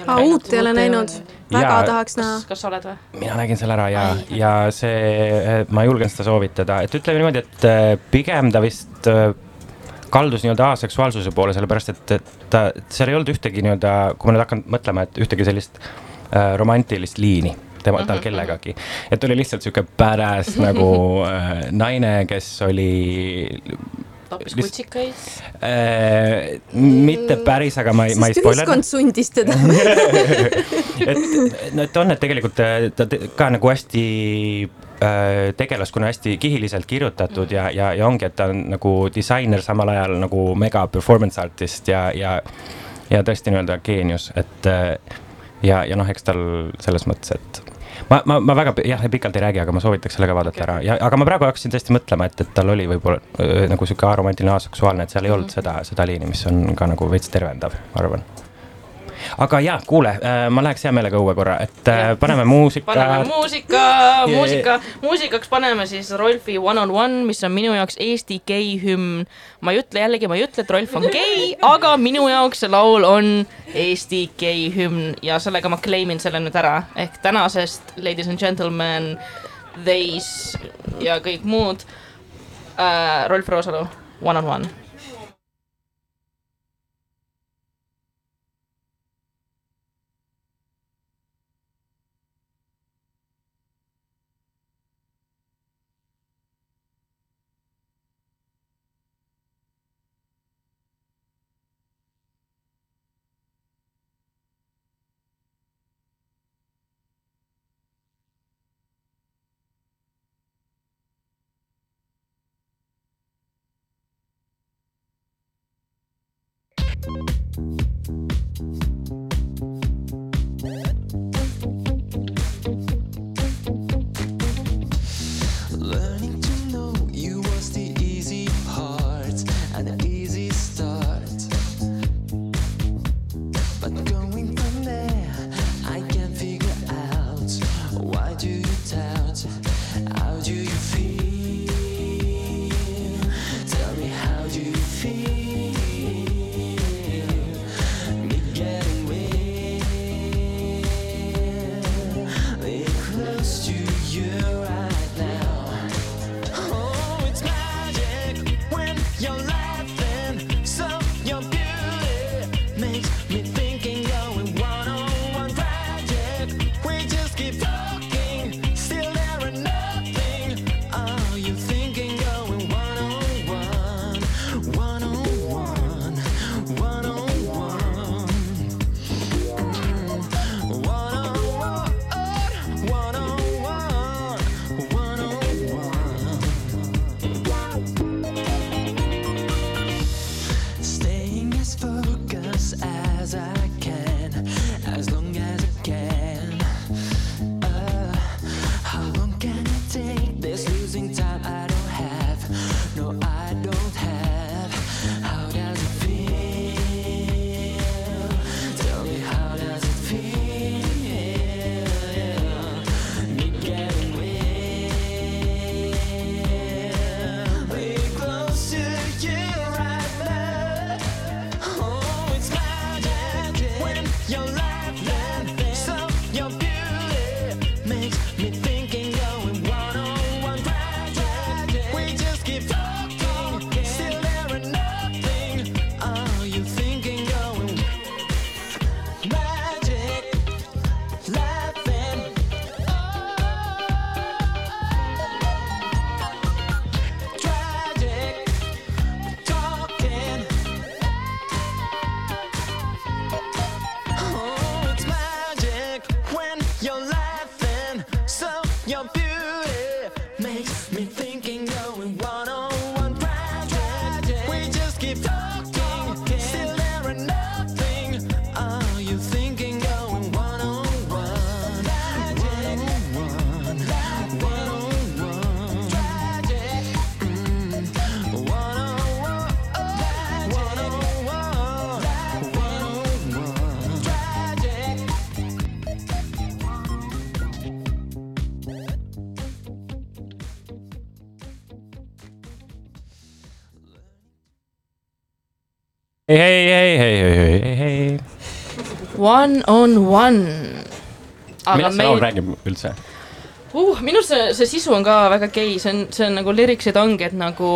[SPEAKER 3] aa, uut ei ole näinud, väga ja, tahaks näha.
[SPEAKER 1] kas sa oled või?
[SPEAKER 2] mina nägin selle ära ja, ja see, ma julgen seda soovitada, et ütleme niimoodi, et äh, pigem ta vist äh, kaldus nii-öelda aseksuaalsuse poole, sellepärast et, ta, seal ei olnud ühtegi nii-öelda, kui ma nüüd hakkan mõtlema, et ühtegi sellist äh, romantilist liini tema, tal mhm, kellegagi. et oli lihtsalt sihuke badass nagu äh, naine, kes oli
[SPEAKER 5] tappis kutsikaid.
[SPEAKER 2] Äh, mitte päris, aga ma ei, ma ei spoiler.
[SPEAKER 3] ühiskond sundis teda.
[SPEAKER 2] et, no et on, et tegelikult äh, ta ka nagu hästi tegelaskonna hästi kihiliselt kirjutatud ja, ja, ja ongi, et ta on nagu disainer, samal ajal nagu mega performance artist ja, ja, ja tõesti nii-öelda geenius, et äh, ja, ja noh, eks tal selles mõttes, et ma, ma, ma väga jah, pikalt ei räägi, aga ma soovitaks selle ka vaadata
[SPEAKER 5] Okei.
[SPEAKER 2] ära ja, aga ma praegu hakkasin tõesti mõtlema, et, et tal oli võib-olla öö, nagu sihuke aromantiline aseksuaalne, et seal ei olnud
[SPEAKER 5] Mhm.
[SPEAKER 2] seda, seda liini, mis on ka nagu veits tervendav, ma arvan aga ja kuule, ma läheks hea meelega õue korra, et äh,
[SPEAKER 5] Jah.
[SPEAKER 2] paneme muusika.
[SPEAKER 5] paneme muusika, muusika, muusikaks paneme siis Rolfi One on One, mis on minu jaoks Eesti gei hümn. ma ei ütle jällegi, ma ei ütle, et Rolf on gei, aga minu jaoks see laul on Eesti gei hümn ja sellega ma claim in selle nüüd ära, ehk tänasest Ladies and Gentlemen, Theys ja kõik muud äh,. Rolf Roosalu, One on One.
[SPEAKER 2] hei, hei, hei, hei, hei, hei, hei.
[SPEAKER 5] One on one.
[SPEAKER 2] millest see laul
[SPEAKER 5] meil,
[SPEAKER 2] räägib üldse?
[SPEAKER 5] uh, minu arust see, see sisu on ka väga gei, see on, see on nagu liriksid ongi, et nagu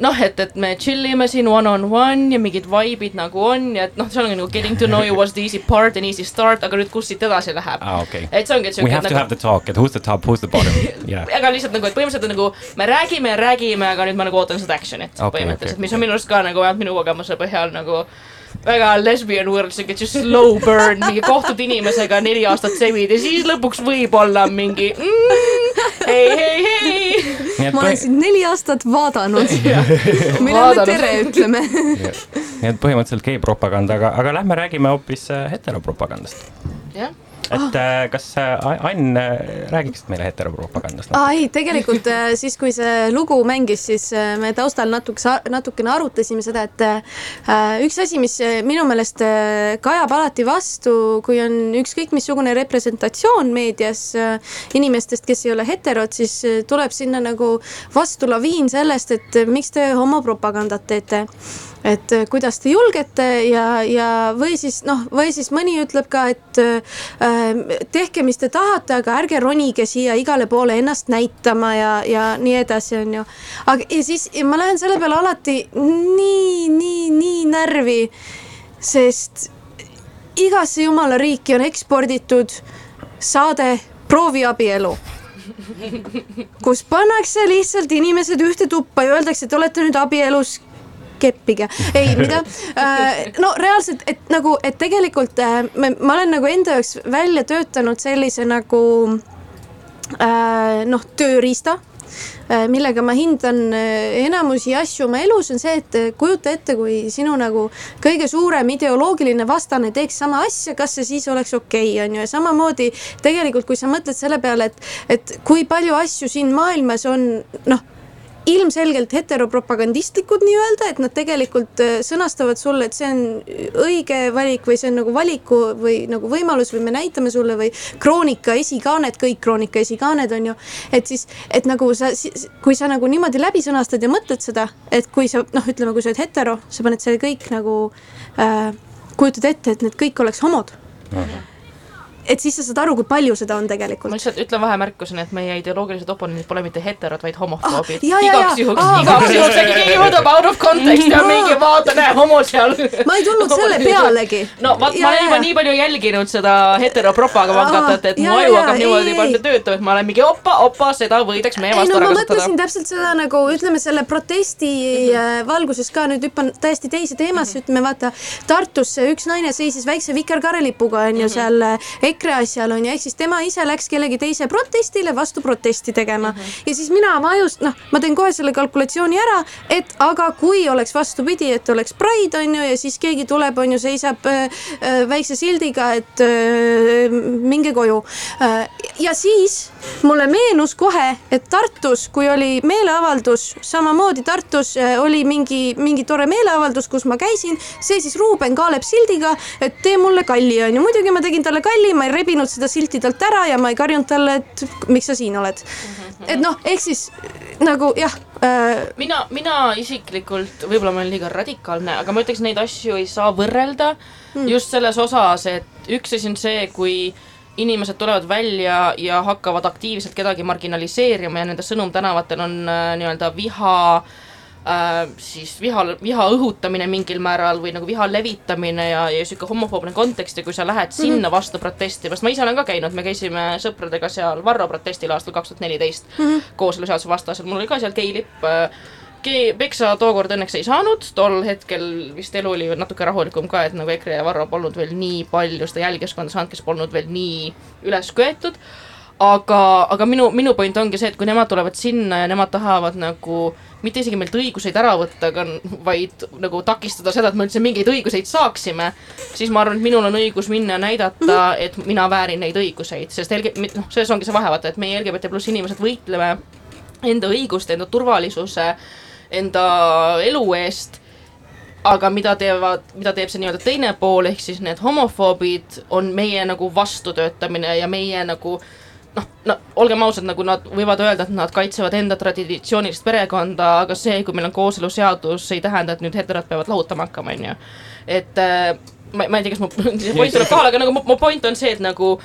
[SPEAKER 1] noh, et, et me chill ime siin one on one ja mingid vibe'id nagu on ja et noh, see ongi nagu getting to know you was the easy part and easy start, aga nüüd kus siit edasi läheb
[SPEAKER 2] aa, okei.
[SPEAKER 1] et see ongi, et
[SPEAKER 2] We
[SPEAKER 1] siuke
[SPEAKER 2] have to
[SPEAKER 1] nagu
[SPEAKER 2] have the talk, et who's the top, who's the bottom, jah.
[SPEAKER 1] aga lihtsalt nagu, et põhimõtteliselt nagu me räägime ja räägime, aga nüüd ma nagu ootan seda action'it okay, põhimõtteliselt okay., mis on minu arust ka nagu vähemalt minu kogemuse põhjal nagu väga lesbian world, siuke just slow burn, mingi kohtud inimesega neli aastat sevid ja siis lõpuks võib-olla mingi mm, hei, hei, hei.
[SPEAKER 3] ma olen sind neli aastat vaadanud. millal me tere ütleme?
[SPEAKER 2] nii et põhimõtteliselt gei-propaganda, aga, aga lähme räägime hoopis äh, heteropropagandast.
[SPEAKER 1] jah,
[SPEAKER 2] et äh, kas äh, Ain äh, räägiksid meile heteropropagandast?
[SPEAKER 3] aa ei, tegelikult siis, kui see lugu mängis, siis me taustal natuke, natukene arutasime seda, et üks asi, mis minu meelest kajab alati vastu, kui on ükskõik missugune representatsioon meedias inimestest, kes ei ole heterod, siis tuleb sinna nagu vastu laviin sellest, et miks te homopropagandat teete et kuidas te julgete ja, ja või siis noh, või siis mõni ütleb ka, et äh, tehke, mis te tahate, aga ärge ronige siia igale poole ennast näitama ja, ja nii edasi, on ju. aga ja siis ja ma lähen selle peale alati nii, nii, nii närvi, sest igasse jumala riiki on eksporditud saade Prooviabielu kus pannakse lihtsalt inimesed ühte tuppa ja öeldakse, et olete nüüd abielus keppige, ei mida, no reaalselt, et nagu, et tegelikult äh, me, ma olen nagu enda jaoks välja töötanud sellise nagu äh, noh, tööriista äh, millega ma hindan äh, enamusi asju oma elus, on see, et äh, kujuta ette, kui sinu nagu kõige suurem ideoloogiline vastane teeks sama asja, kas see siis oleks okei okay,, on ju, ja samamoodi tegelikult, kui sa mõtled selle peale, et, et kui palju asju siin maailmas on noh ilmselgelt heteropropagandistlikud nii-öelda, et nad tegelikult äh, sõnastavad sulle, et see on õige valik või see on nagu valiku või nagu võimalus või me näitame sulle või kroonika esikaanet, kõik kroonika esikaaned on ju. et siis, et nagu sa, kui sa nagu niimoodi läbi sõnastad ja mõtled seda, et kui sa noh, ütleme, kui sa oled hetero, sa paned selle kõik nagu äh,, kujutad ette, et need kõik oleks homod et siis sa saad aru, kui palju seda on
[SPEAKER 1] ma
[SPEAKER 3] tegelikult.
[SPEAKER 1] lihtsalt ütlen vahemärkusena, et meie ideoloogilised oponendid pole mitte heterod, vaid homofoobid.
[SPEAKER 3] Ah,
[SPEAKER 1] igaks juhuks
[SPEAKER 3] Aa,,
[SPEAKER 1] igaks juhuks, äkki keegi võtab out of context ja mingi vaata, näe, homo seal.
[SPEAKER 3] ma ei tulnud selle pealegi.
[SPEAKER 1] no vaat, ma olen juba nii palju jälginud seda heteropropagandat, et mu aju hakkab niimoodi palju töötama, et ma olen mingi opa, opa, seda võidaks meie
[SPEAKER 3] ei
[SPEAKER 1] vastu ära
[SPEAKER 3] ma
[SPEAKER 1] kasutada.
[SPEAKER 3] mõtlesin. täpselt seda nagu ütleme selle protesti äh, valguses ka nüüd hüppan täiesti teise teemasse, ütleme vaata Tartus üks naine seisis väikse vikerkaarelipuga on ju seal äh, EKRE asjal on ju, ehk siis tema ise läks kellegi teise protestile vastu protesti tegema ja siis mina oma ajust noh, ma teen kohe selle kalkulatsiooni ära, et aga kui oleks vastupidi, et oleks Pride on ju ja siis keegi tuleb, on ju, seisab äh, äh, väikse sildiga, et äh, minge koju äh, ja siis mulle meenus kohe, et Tartus, kui oli meeleavaldus, samamoodi Tartus äh, oli mingi, mingi tore meeleavaldus, kus ma käisin, seisis Ruuben Kaalep sildiga, et tee mulle kalli, onju. muidugi ma tegin talle kalli, ma ei rebinud seda silti talt ära ja ma ei karjunud talle, et miks sa siin oled. et noh, ehk siis nagu jah äh,,
[SPEAKER 1] mina, mina isiklikult, võib-olla ma olen liiga radikaalne, aga ma ütleks, neid asju ei saa võrrelda mm. just selles osas, et üks asi on see, kui inimesed tulevad välja ja hakkavad aktiivselt kedagi marginaliseerima ja nende sõnum tänavatel on äh, nii-öelda viha äh, siis viha, viha õhutamine mingil määral või nagu viha levitamine ja, ja sihuke homofoobne kontekst ja kui sa lähed sinna vastu protestima, sest ma ise olen ka käinud, me käisime sõpradega seal Varro protestil aastal kaks tuhat neliteist kooseluseaduse vastaselt, mul oli ka seal geilipp äh, Ge- Peksa tookord õnneks ei saanud, tol hetkel vist elu oli natuke rahulikum ka, et nagu EKRE ja Varro polnud veel nii palju seda jälgijaskonda saanud, kes polnud veel nii üles köetud. aga, aga minu, minu point ongi see, et kui nemad tulevad sinna ja nemad tahavad nagu mitte isegi meilt õiguseid ära võtta, aga vaid nagu takistada seda, et me üldse mingeid õiguseid saaksime, siis ma arvan, et minul on õigus minna ja näidata, et mina väärin neid õiguseid, sest LG-, noh, selles ongi see vahe, vaata, et meie LGBT pluss inimesed võitleme enda õiguste, enda turvalisuse, enda elu eest, aga mida teevad, mida teeb see nii-öelda teine pool, ehk siis need homofoobid on meie nagu vastutöötamine ja meie nagu noh, no olgem ausad, nagu nad võivad öelda, et nad kaitsevad enda traditsioonilist perekonda, aga see, kui meil on kooseluseadus, ei tähenda, et nüüd heterod peavad lahutama hakkama, on ju. et äh, ma, ma ei tea, kas mu point tuleb kohale, aga nagu mu, point on see, et nagu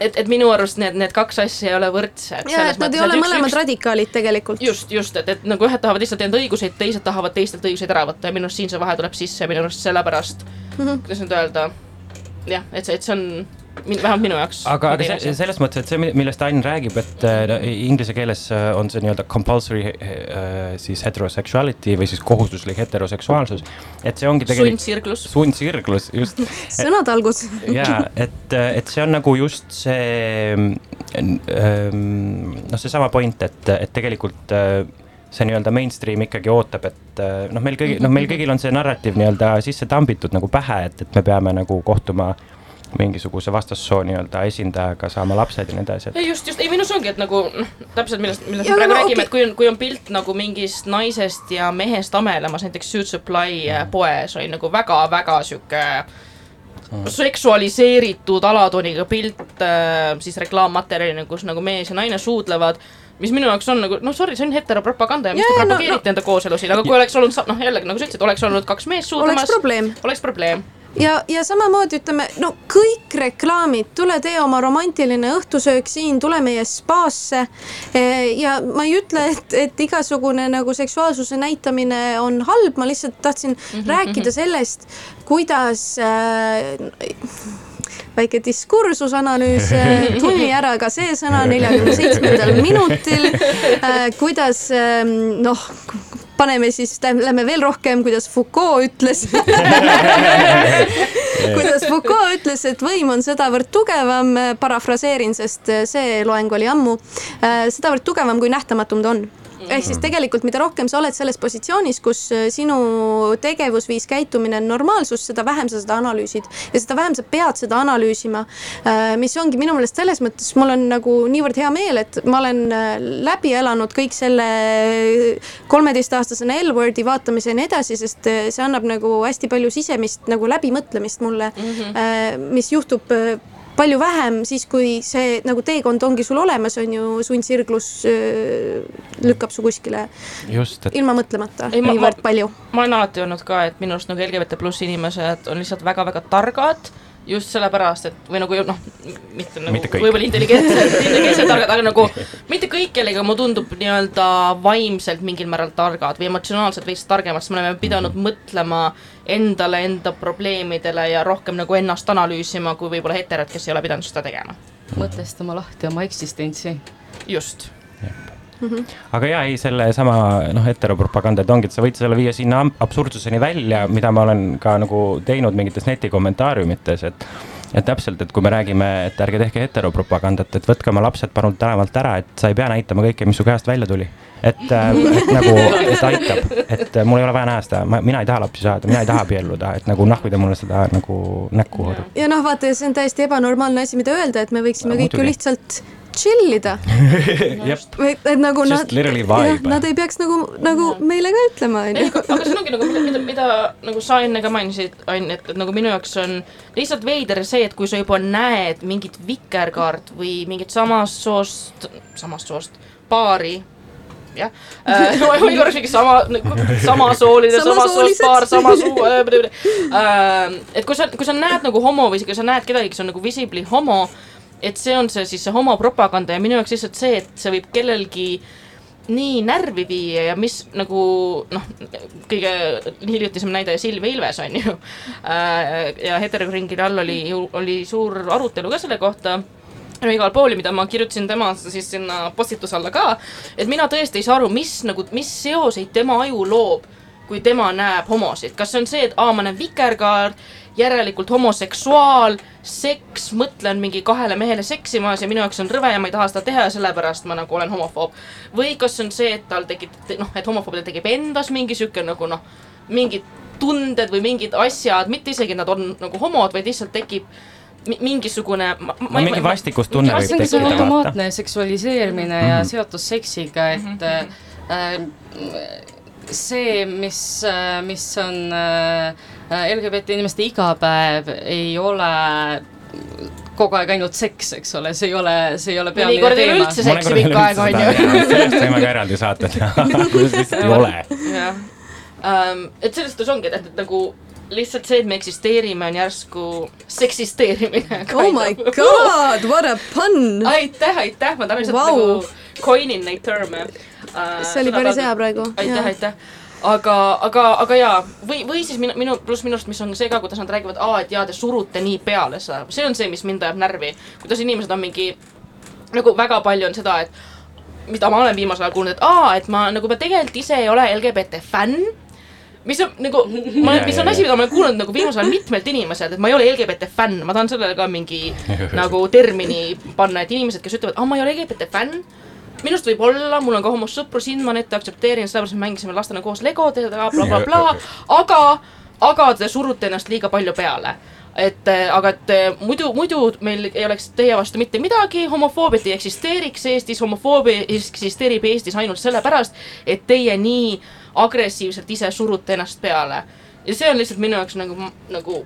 [SPEAKER 1] et, et minu arust need, need kaks asja ei ole võrdsed.
[SPEAKER 3] ja, et nad ei ole mõlemad radikaalid tegelikult.
[SPEAKER 1] just, just, et, et nagu ühed tahavad lihtsalt enda õiguseid, teised tahavad teistelt õiguseid ära võtta ja minu arust siin see vahe tuleb sisse ja minu arust sellepärast mm, -hmm. kuidas nüüd öelda, jah, et see, et see on vähemalt minu jaoks.
[SPEAKER 2] aga, aga see, selles mõttes, et see, millest Ain räägib, et äh, inglise keeles äh, on see nii-öelda compulsory äh, siis heterosexuality või siis kohustuslik heteroseksuaalsus. et see ongi tegelikult.
[SPEAKER 1] sundsirglus.
[SPEAKER 2] sundsirglus, just.
[SPEAKER 3] sõnatalgus.
[SPEAKER 2] ja et, et see on nagu just see ähm, noh, seesama point, et, et tegelikult äh, see nii-öelda mainstream ikkagi ootab, et äh, noh, meil kõigil, noh, meil kõigil on see narratiiv nii-öelda sisse tambitud nagu pähe, et, et me peame nagu kohtuma mingisuguse vastassoo nii-öelda esindajaga, saama lapsed ja nii edasi, et
[SPEAKER 1] ei just, just, ei minus ongi, et nagu noh, täpselt millest, millest me praegu
[SPEAKER 3] aga
[SPEAKER 1] räägime
[SPEAKER 3] okei.
[SPEAKER 1] et kui on, kui on pilt nagu mingist naisest ja mehest amelemas näiteks Suit Supply äh, poes oli nagu väga-väga sihuke seksualiseeritud alatooniga pilt äh, siis reklaammaterjalina, kus nagu mees ja naine suudlevad mis minu jaoks on nagu, noh sorry, see on heteropropaganda ja mis
[SPEAKER 3] Jaa,
[SPEAKER 1] te
[SPEAKER 3] no-
[SPEAKER 1] propageerite no, enda kooselusid, aga kui oleks olnud, noh jällegi nagu sa ütlesid, oleks olnud kaks meest suudlemas
[SPEAKER 3] oleks, probleem.
[SPEAKER 1] oleks probleem.
[SPEAKER 3] ja, ja samamoodi ütleme, no kõik reklaamid, tule tee oma romantiline õhtusöök siin, tule meie spaasse. ja ma ei ütle, et, et igasugune nagu seksuaalsuse näitamine on halb, ma lihtsalt tahtsin mm -hmm, rääkida sellest, kuidas äh, väike diskursusanalüüs, tunni ära ka see sõna neljakümne seitsmendal minutil, kuidas ähm, noh, paneme siis, lähme veel rohkem, kuidas Foucault ütles. kuidas Foucault ütles, et võim on sedavõrd tugevam, parafraseerin, sest see loeng oli ammu, sedavõrd tugevam kui nähtamatum ta on ehk siis tegelikult, mida rohkem sa oled selles positsioonis, kus äh, sinu tegevusviis, käitumine on normaalsus, seda vähem sa seda analüüsid ja seda vähem sa pead seda analüüsima. mis ongi minu meelest selles mõttes, mul on nagu niivõrd hea meel, et ma olen äh, läbi elanud kõik selle kolmeteistaastasena L-Wordi vaatamise ja nii edasi, sest äh, see annab nagu hästi palju sisemist nagu läbimõtlemist mulle mm, -hmm. mis juhtub äh, palju vähem siis, kui see nagu teekond ongi sul olemas, on ju, sundsirglus lükkab su kuskile
[SPEAKER 2] just, et
[SPEAKER 3] ilma mõtlemata
[SPEAKER 1] Ei, ma-
[SPEAKER 3] niivõrd palju.
[SPEAKER 1] ma olen alati öelnud ka, et minu arust nagu LGBT pluss inimesed on lihtsalt väga-väga targad just sellepärast, et või nagu noh, mitte nagu võib-olla intelligentsed, intelligentsed targad, aga nagu mitte kõik, kellega mulle tundub nii-öelda vaimselt mingil määral targad või emotsionaalselt veits targemad, sest me oleme pidanud mõtlema endale, enda probleemidele ja rohkem nagu ennast analüüsima, kui võib-olla heterod, kes ei ole pidanud seda tegema.
[SPEAKER 4] mõtestama lahti oma eksistentsi.
[SPEAKER 1] just.
[SPEAKER 2] aga ja ei, sellesama noh, heteropropaganda, et ongi, et sa võid selle viia sinna absurdsuseni välja, mida ma olen ka nagu teinud mingites netikommentaariumites, et et täpselt, et kui me räägime, et ärge tehke heteropropagandat, et võtke oma lapsed palun tänavalt ära, et sa ei pea näitama kõike, mis su käest välja tuli. et, et nagu, et aitab, et äh, mul ei ole vaja näha seda, ma, mina ei taha lapsi saada, mina ei taha abielluda, et nagu nahku te mulle seda nagu näkku
[SPEAKER 3] ja noh, vaata, see on täiesti ebanormaalne asi, mida öelda, et me võiksime kõik ju lihtsalt chill ida.
[SPEAKER 2] jep,
[SPEAKER 3] et nagu
[SPEAKER 2] Just
[SPEAKER 3] nad,
[SPEAKER 2] vibe.
[SPEAKER 3] nad ei peaks nagu, nagu meile ka ütlema,
[SPEAKER 1] ei,
[SPEAKER 3] onju.
[SPEAKER 1] aga see ongi nagu, mida, mida, nagu sa enne ka mainisid, Ain, et, et nagu minu jaoks on lihtsalt veider see, et kui sa juba näed mingit vikerkaart või mingit samast soost, samast soost paari, jah äh,, või korraks mingi sama, samasooline, samast soost
[SPEAKER 3] Samasoolised.
[SPEAKER 1] paar, sama suu äh,. et kui sa, kui sa näed nagu homo või kui sa näed kedagi, kes on nagu visibly homo, et see on see siis see homopropaganda ja minu jaoks lihtsalt see, et see võib kellelgi nii närvi viia ja mis nagu noh, kõige hiljutisem näide Silvia Ilves on ju. ja heteroringide all oli, oli suur arutelu ka selle kohta no igal pool, mida ma kirjutasin tema siis sinna postituse alla ka, et mina tõesti ei saa aru, mis nagu, mis seoseid tema aju loob, kui tema näeb homosid, kas see on see, et aa, ma näen vikerkaart, järelikult homoseksuaal, seks, mõtlen mingi kahele mehele seksimas ja minu jaoks on rõve ja ma ei taha seda teha ja sellepärast ma nagu olen homofoob. või kas on see, et tal tekib, noh, et homofoobidel tekib endas mingi sihuke nagu noh, mingid tunded või mingid asjad, mitte isegi nad on nagu homod, vaid lihtsalt tekib mi- mingisugune.
[SPEAKER 2] no mingi vastikusttunne
[SPEAKER 4] see
[SPEAKER 2] võib
[SPEAKER 4] ongi see
[SPEAKER 2] tekkida, vaata.
[SPEAKER 4] automaatne seksualiseerimine mm -hmm. ja seotus seksiga, et
[SPEAKER 1] Mhm.
[SPEAKER 4] äh, see, mis, mis on äh, LGBT inimeste igapäev, ei ole kogu aeg ainult seks, eks ole, see ei ole, see ei ole peamine
[SPEAKER 1] mõnikord ei ole
[SPEAKER 4] teema.
[SPEAKER 1] üldse seksi pikka aega, on ju.
[SPEAKER 2] sellest võime ka eraldi saate teha, kuidas lihtsalt ei ole.
[SPEAKER 1] jah, et selles suhtes ongi, et, et nagu lihtsalt see, et me eksisteerime, on järsku seksisteerimine.
[SPEAKER 3] oh my god, what a pun.
[SPEAKER 1] aitäh, aitäh, ma tahan lihtsalt
[SPEAKER 3] Vau.
[SPEAKER 1] wow. nagu coin in neid terme uh,.
[SPEAKER 3] see oli päris hea praegu.
[SPEAKER 1] aitäh, aitäh. aga, aga, aga jaa, või, või siis minu, minu, pluss minu arust, mis on see ka, kuidas nad räägivad, aa, et jaa, te surute nii peale seda, see on see, mis mind ajab närvi. kuidas inimesed on mingi, nagu väga palju on seda, et mida ma olen viimasel ajal kuulnud, et aa, et ma nagu ma tegelikult ise ei ole LGBT fänn mis on nagu, ma olen, mis on asi, mida ma olen kuulnud nagu viimasel ajal mitmelt inimeselt, et ma ei ole LGBT fänn, ma tahan sellele ka mingi nagu termini panna, et inimesed, kes ütlevad, aa, ma ei ole LGBT fänn. Minust võib olla, mul on ka homost sõpru, sind ma nette aktsepteerin, sellepärast me mängisime lastena koos legode ja blablabla bla,, bla, aga, aga te surute ennast liiga palju peale. Et äh, aga et äh, muidu, muidu meil ei oleks teie vastu mitte midagi, homofoobiat ei eksisteeriks Eestis, homofoobia eksisteerib Eestis ainult sellepärast, et teie nii agressiivselt ise surute ennast peale. ja see on lihtsalt minu jaoks nagu, nagu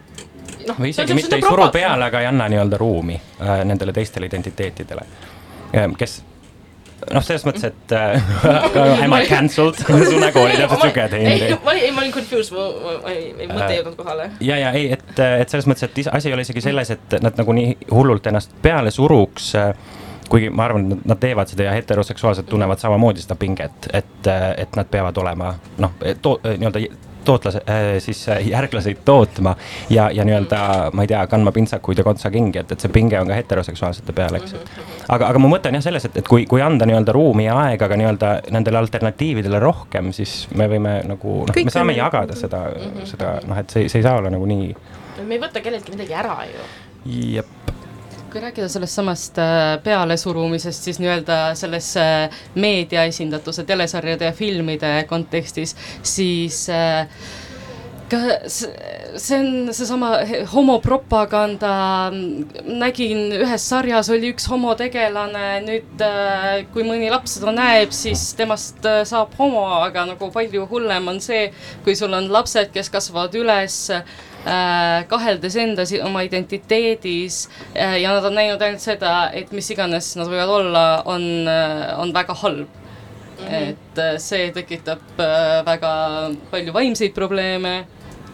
[SPEAKER 1] noh.
[SPEAKER 2] või isegi mitte ei suru peale, aga ei anna nii-öelda ruumi äh, nendele teistele identiteetidele, kes noh, selles mõttes, et äh, am I cancelled, su nägu oli täpselt siuke, et
[SPEAKER 1] ei ma olin, ma olin confused, ei mõte ei jõudnud kohale.
[SPEAKER 2] ja, ja ei, et, et selles mõttes, et asi ei ole isegi selles, et nad nagu nii hullult ennast peale suruks. kuigi ma arvan, et nad teevad seda ja heteroseksuaalsed tunnevad samamoodi seda pinget, et, et nad peavad olema noh, to-, nii-öelda tootlase äh,, siis äh, järglaseid tootma ja, ja nii-öelda, ma ei tea, kandma pintsakuid ja kontsakingi, et, et see pinge on ka heteroseksuaalsete peal, eks aga, aga mu mõte on jah selles, et, et kui, kui anda nii-öelda ruumi ja aega ka nii-öelda nendele alternatiividele rohkem, siis me võime nagu noh, me saame jagada seda, seda noh, et see, see ei saa olla nagu nii,
[SPEAKER 1] me ei võta kelleltki midagi ära ju.
[SPEAKER 2] jep
[SPEAKER 4] kui rääkida sellest samast äh, pealesurumisest, siis nii-öelda selles äh, meedia esindatuse telesarjade ja filmide kontekstis, siis äh, see see on seesama homopropaganda, nägin ühes sarjas oli üks homotegelane, nüüd äh, kui mõni laps seda näeb, siis temast äh, saab homo, aga nagu palju hullem on see, kui sul on lapsed, kes kasvavad üles äh, kaheldes enda si- oma identiteedis ja nad on näinud ainult seda, et mis iganes nad võivad olla, on, on väga halb mm. -hmm. et see tekitab väga palju vaimseid probleeme,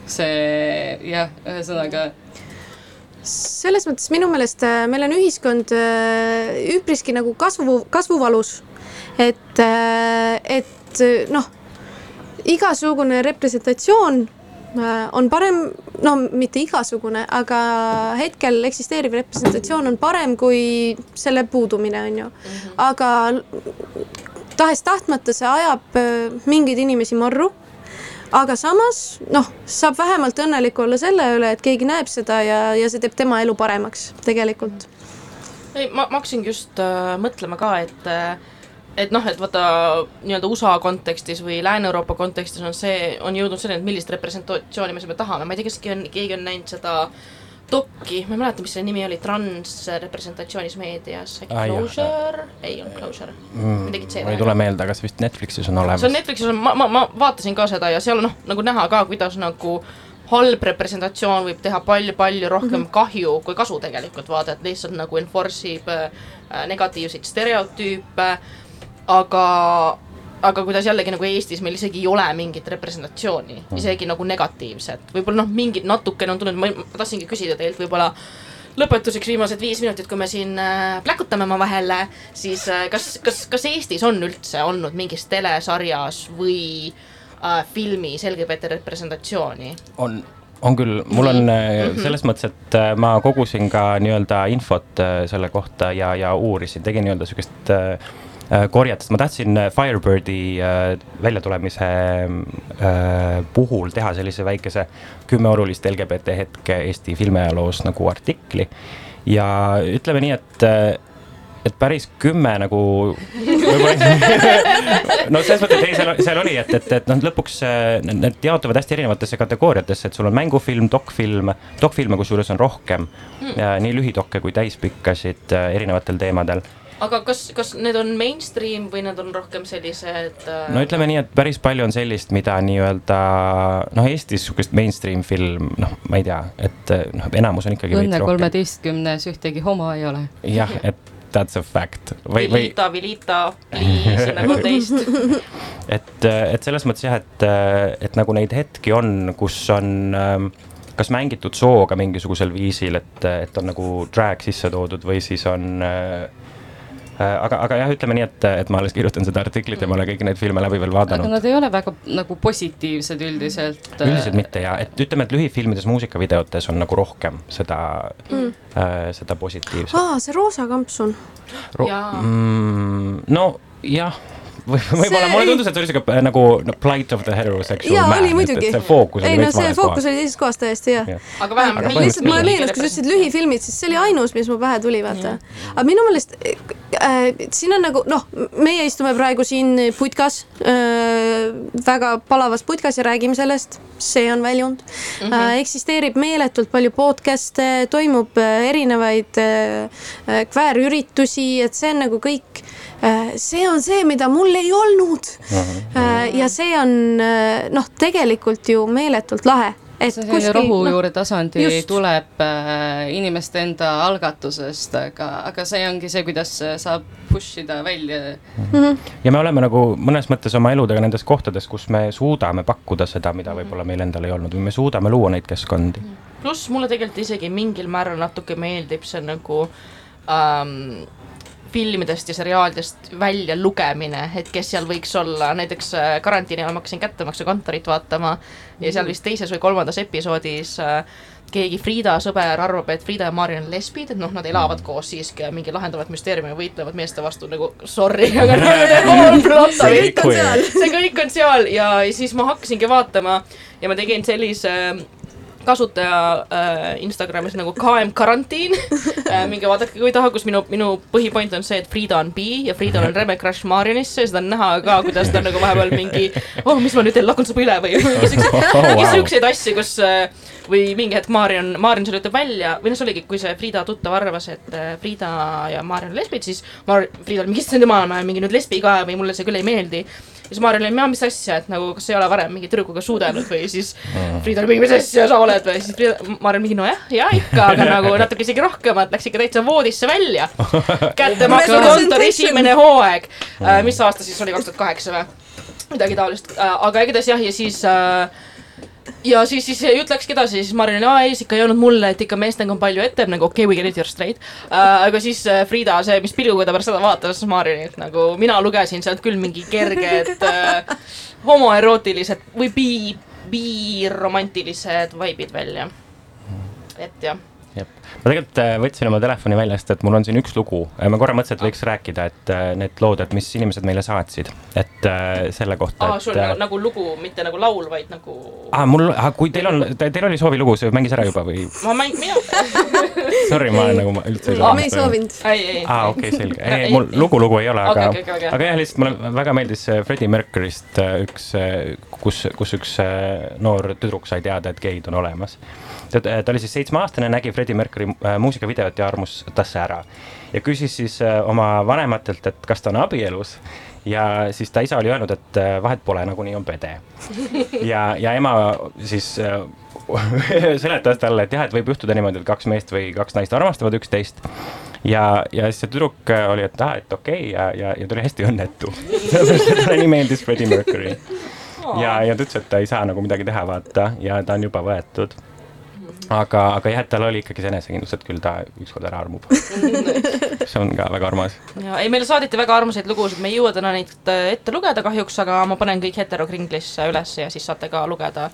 [SPEAKER 4] see jah, ühesõnaga
[SPEAKER 3] selles mõttes minu meelest äh, meil on ühiskond äh, üpriski nagu kasvu, kasvuvalus. et, et äh, noh, igasugune representatsioon on parem, no mitte igasugune, aga hetkel eksisteeriv representatsioon on parem kui selle puudumine, on ju. aga tahes-tahtmata see ajab mingeid inimesi marru aga samas noh, saab vähemalt õnnelik olla selle üle, et keegi näeb seda ja, ja see teeb tema elu paremaks tegelikult.
[SPEAKER 1] ei, ma, ma hakkasingi just äh, mõtlema ka, et äh, et noh, et vaata nii-öelda USA kontekstis või Lääne-Euroopa kontekstis on see, on jõudnud selleni, et millist representatsiooni me seda tahame, ma ei tea, kas keegi on, keegi on näinud seda dokki, ma ei mäleta, mis selle nimi oli, transrepresentatsioonis meedias, äkki
[SPEAKER 2] jah.
[SPEAKER 1] Closure, ei olnud Closure
[SPEAKER 2] mm,.
[SPEAKER 1] midagi
[SPEAKER 2] mul ei tule meelde, aga see vist Netflixis on olemas
[SPEAKER 1] see on. Netflixis on, ma, ma, ma vaatasin ka seda ja seal on noh, nagu näha ka, kuidas nagu halb representatsioon võib teha palju-palju rohkem mm -hmm. kahju kui kasu tegelikult vaata, et lihtsalt nagu enforce ib äh, negatiivseid stereotüüpe, aga aga kuidas jällegi nagu Eestis meil isegi ei ole mingit representatsiooni, isegi nagu negatiivset, võib-olla noh, mingid natukene on tulnud, ma tahtsingi küsida teilt võib-olla lõpetuseks viimased viis minutit, kui me siin äh, pläkutame omavahel, siis äh, kas, kas, kas Eestis on üldse olnud mingis telesarjas või äh, filmis LGBT representatsiooni?
[SPEAKER 2] on, on küll, mul on mm -hmm. selles mõttes, et ma kogusin ka nii-öelda infot selle kohta ja, ja uurisin, tegin nii-öelda sihukest äh, äh, korjatust, ma tahtsin äh, Firebirdi äh, väljatulemise puhul teha sellise väikese kümme olulist LGBT hetke Eesti filmiajaloos nagu artikli. ja ütleme nii, et et päris kümme nagu no selles mõttes, et ei, seal, seal oli, et, et, et noh, lõpuks need jaotuvad hästi erinevatesse kategooriatesse, et sul on mängufilm, dokfilm, dokfilme kusjuures on rohkem mm., nii lühidokke kui täispikkasid erinevatel teemadel.
[SPEAKER 1] Aga kas, kas need on mainstream või need on rohkem sellised äh,
[SPEAKER 2] no ütleme nii, et päris palju on sellist, mida nii-öelda noh, Eestis sihukest mainstream film, noh, ma ei tea, et äh, noh, enamus on ikkagi
[SPEAKER 4] Õnne kolmeteistkümnes ühtegi homo ei ole.
[SPEAKER 2] jah, et that's a fact või, või
[SPEAKER 1] Vilita, Vilita, please, nagu teist.
[SPEAKER 2] et, et selles mõttes jah, et, et nagu neid hetki on, kus on ähm, kas mängitud sooga mingisugusel viisil, et, et on nagu drag sisse toodud või siis on äh, äh, aga, aga jah, ütleme nii, et, et ma alles kirjutan seda artiklit ja ma ei ole kõiki neid filme läbi veel
[SPEAKER 4] aga
[SPEAKER 2] vaadanud.
[SPEAKER 4] nad ei ole väga nagu positiivsed üldiselt.
[SPEAKER 2] üldiselt mitte ja, et ütleme, et lühifilmides, muusikavideotes on nagu rohkem seda mm., äh, seda positiivset
[SPEAKER 3] aa, see roosa kampsun.
[SPEAKER 2] Ro-
[SPEAKER 1] Jaa.
[SPEAKER 2] mm,. nojah, või võib-olla
[SPEAKER 3] See
[SPEAKER 2] mulle tundus, et see oli siuke nagu no, plight of the heterosexual
[SPEAKER 3] jaa,
[SPEAKER 2] man.
[SPEAKER 3] oli muidugi.
[SPEAKER 2] see fookus
[SPEAKER 3] ei
[SPEAKER 2] oli
[SPEAKER 3] no see fookus
[SPEAKER 2] kohas.
[SPEAKER 3] oli teises kohas täiesti jah
[SPEAKER 2] Jah.
[SPEAKER 1] aga vähemalt
[SPEAKER 3] lihtsalt mulle meenus, kui sa ütlesid lühifilmid, siis see oli ainus, mis mu pähe tuli, vaata. aga minu meelest äh, siin on nagu noh, meie istume praegu siin putkas äh,, väga palavas putkas ja räägime sellest, see on väljund mm. -hmm. äh, eksisteerib meeletult palju podcast'e, toimub äh, erinevaid äh, äh, kväärüritusi, et see on nagu kõik äh,, see on see, mida mul ei olnud äh,. ja see on äh, noh, tegelikult ju meeletult lahe. et
[SPEAKER 4] see
[SPEAKER 3] kuskil
[SPEAKER 4] rohujuure tasandi
[SPEAKER 3] just.
[SPEAKER 4] tuleb äh, inimeste enda algatusest, aga, aga see ongi see, kuidas saab push ida välja
[SPEAKER 2] ja me oleme nagu mõnes mõttes oma eludega nendes kohtades, kus me suudame pakkuda seda, mida võib-olla meil endal ei olnud või me suudame luua neid keskkondi.
[SPEAKER 1] pluss mulle tegelikult isegi mingil määral natuke meeldib see nagu ähm, filmidest ja seriaalidest välja lugemine, et kes seal võiks olla, näiteks äh, karantiini ajal ma hakkasin kättemaksukontorit vaatama ja seal vist teises või kolmandas episoodis äh, keegi Frieda sõber arvab, et Frieda ja Marion on lesbid, et noh, nad elavad koos siiski ja mingi lahendavad müsteeriumi võitlevad meeste vastu nagu sorry, aga
[SPEAKER 3] see kõik on seal.
[SPEAKER 1] ja siis ma hakkasingi vaatama ja ma tegin sellise kasutaja äh, Instagramis nagu KM karantiin äh,. minge vaadake, kui taha, kus minu, minu põhipoint on see, et Frieda on bi ja Friedal on reme crush Marionisse ja seda on näha ka, kuidas ta nagu vahepeal mingi oh, mis ma nüüd teen, lakun suppe üle või mingi siukseid asju, kus äh, või mingi hetk Marion, Marion selle ütleb välja või noh, see oligi, kui see Frieda tuttav arvas, et äh, Frieda ja Marion on lesbid, siis Mar-, Frieda oli mingi, issand jumal, ma olen mingi nüüd lesbi ka või mulle see küll ei meeldi. Ja siis Marion oli, mis asja, et nagu kas ei ole varem mingi tüdrukuga suudelnud või siis Frieda oli mingi, mis asja sa oled? või siis Frieda, Marion mingi nojah, ja ikka, aga nagu natuke isegi rohkem, et läks ikka täitsa voodisse välja. kättemaksukontor esimene hooaeg, mis aasta siis oli, kaks tuhat kaheksa või? midagi taolist, aga igatahes jah, ja siis äh, ja siis, siis jutt läkski edasi, siis Marin oli, aa ei, siis ikka ei olnud mulle, et ikka meestega on palju ette, nagu okei okay,, we get it, you are straight uh,. aga siis äh, Frieda, see, mis pilguga ta pärast seda vaatas Marinit nagu mina lugesin sealt küll mingi kerged äh, homoerootilised või bi, biromantilised vaibid välja. et jah,
[SPEAKER 2] jah, ma tegelikult äh, võtsin oma telefoni välja, sest et mul on siin üks lugu, ma korra mõtlesin, et võiks rääkida, et äh, need lood, et mis inimesed meile saatsid, et äh, selle kohta,
[SPEAKER 1] aa,
[SPEAKER 2] et
[SPEAKER 1] sul
[SPEAKER 2] äh,
[SPEAKER 1] nagu, nagu lugu, mitte nagu laul, vaid nagu
[SPEAKER 2] aa, mul, kui teil on, teil oli soovilugu, see mängis ära juba või?
[SPEAKER 1] ma mäng-, mina?
[SPEAKER 2] Sorry, ma nagu ma üldse ei
[SPEAKER 3] Aa, me ei soovinud.
[SPEAKER 2] aa, okei, selge,
[SPEAKER 1] Ei,
[SPEAKER 2] mul lugu, lugu ei ole, aga
[SPEAKER 1] Okei, okei, okei, okei.
[SPEAKER 2] aga jah, lihtsalt mulle väga meeldis äh, Freddie Mercury'st äh, üks, kus, kus üks äh, noor tüdruk sai teada, et geid on olemas. Ta ta oli siis seitsmeaastane, nägi Freddie Mercury äh, muusikavideot ja armus tasse ära ja küsis siis äh, oma vanematelt, et kas ta on abielus ja siis ta isa oli öelnud, et äh, vahet pole, nagunii on pede. ja, ja ema siis seletas talle, et jah, et võib juhtuda niimoodi, et kaks meest või kaks naist armastavad üksteist. ja, ja siis see tüdruk oli, et aa, et okei okay, ja, ja, ja ta oli hästi õnnetu. talle nii meeldis Freddie Mercury. ja, ja ta ütles, et ta ei saa nagu midagi teha, vaata, ja ta on juba võetud aga, aga jah, et tal oli ikkagi see enesekindlus, et küll ta ükskord ära armub. see on ka väga armas.
[SPEAKER 1] ja ei, meile saadeti väga armsaid lugusid, me ei jõua täna neid äh, ette lugeda kahjuks, aga ma panen kõik heterokringlisse üles ja siis saate ka lugeda.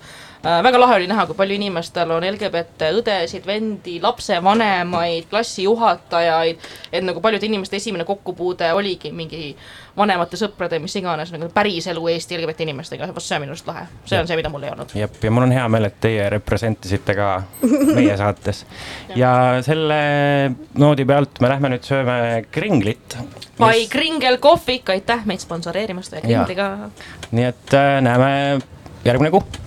[SPEAKER 1] Väga lahe oli näha, kui palju inimestel on LGBT õdesid, vendi, lapsevanemaid, klassijuhatajaid, et nagu paljude inimeste esimene kokkupuude oligi mingi vanemate sõprade, mis iganes nagu päriselu Eesti LGBT inimestega, vot see on minu arust lahe, see on see, mida mul ei olnud.
[SPEAKER 2] jep, ja mul on hea meel, et teie representisite ka meie saates. ja selle noodi pealt me lähme nüüd sööme kringlit.
[SPEAKER 1] By Kringel kohvik, aitäh meid sponsoreerimast ja
[SPEAKER 2] Jaa.
[SPEAKER 1] Kringliga.
[SPEAKER 2] nii et äh, näeme järgmine kuu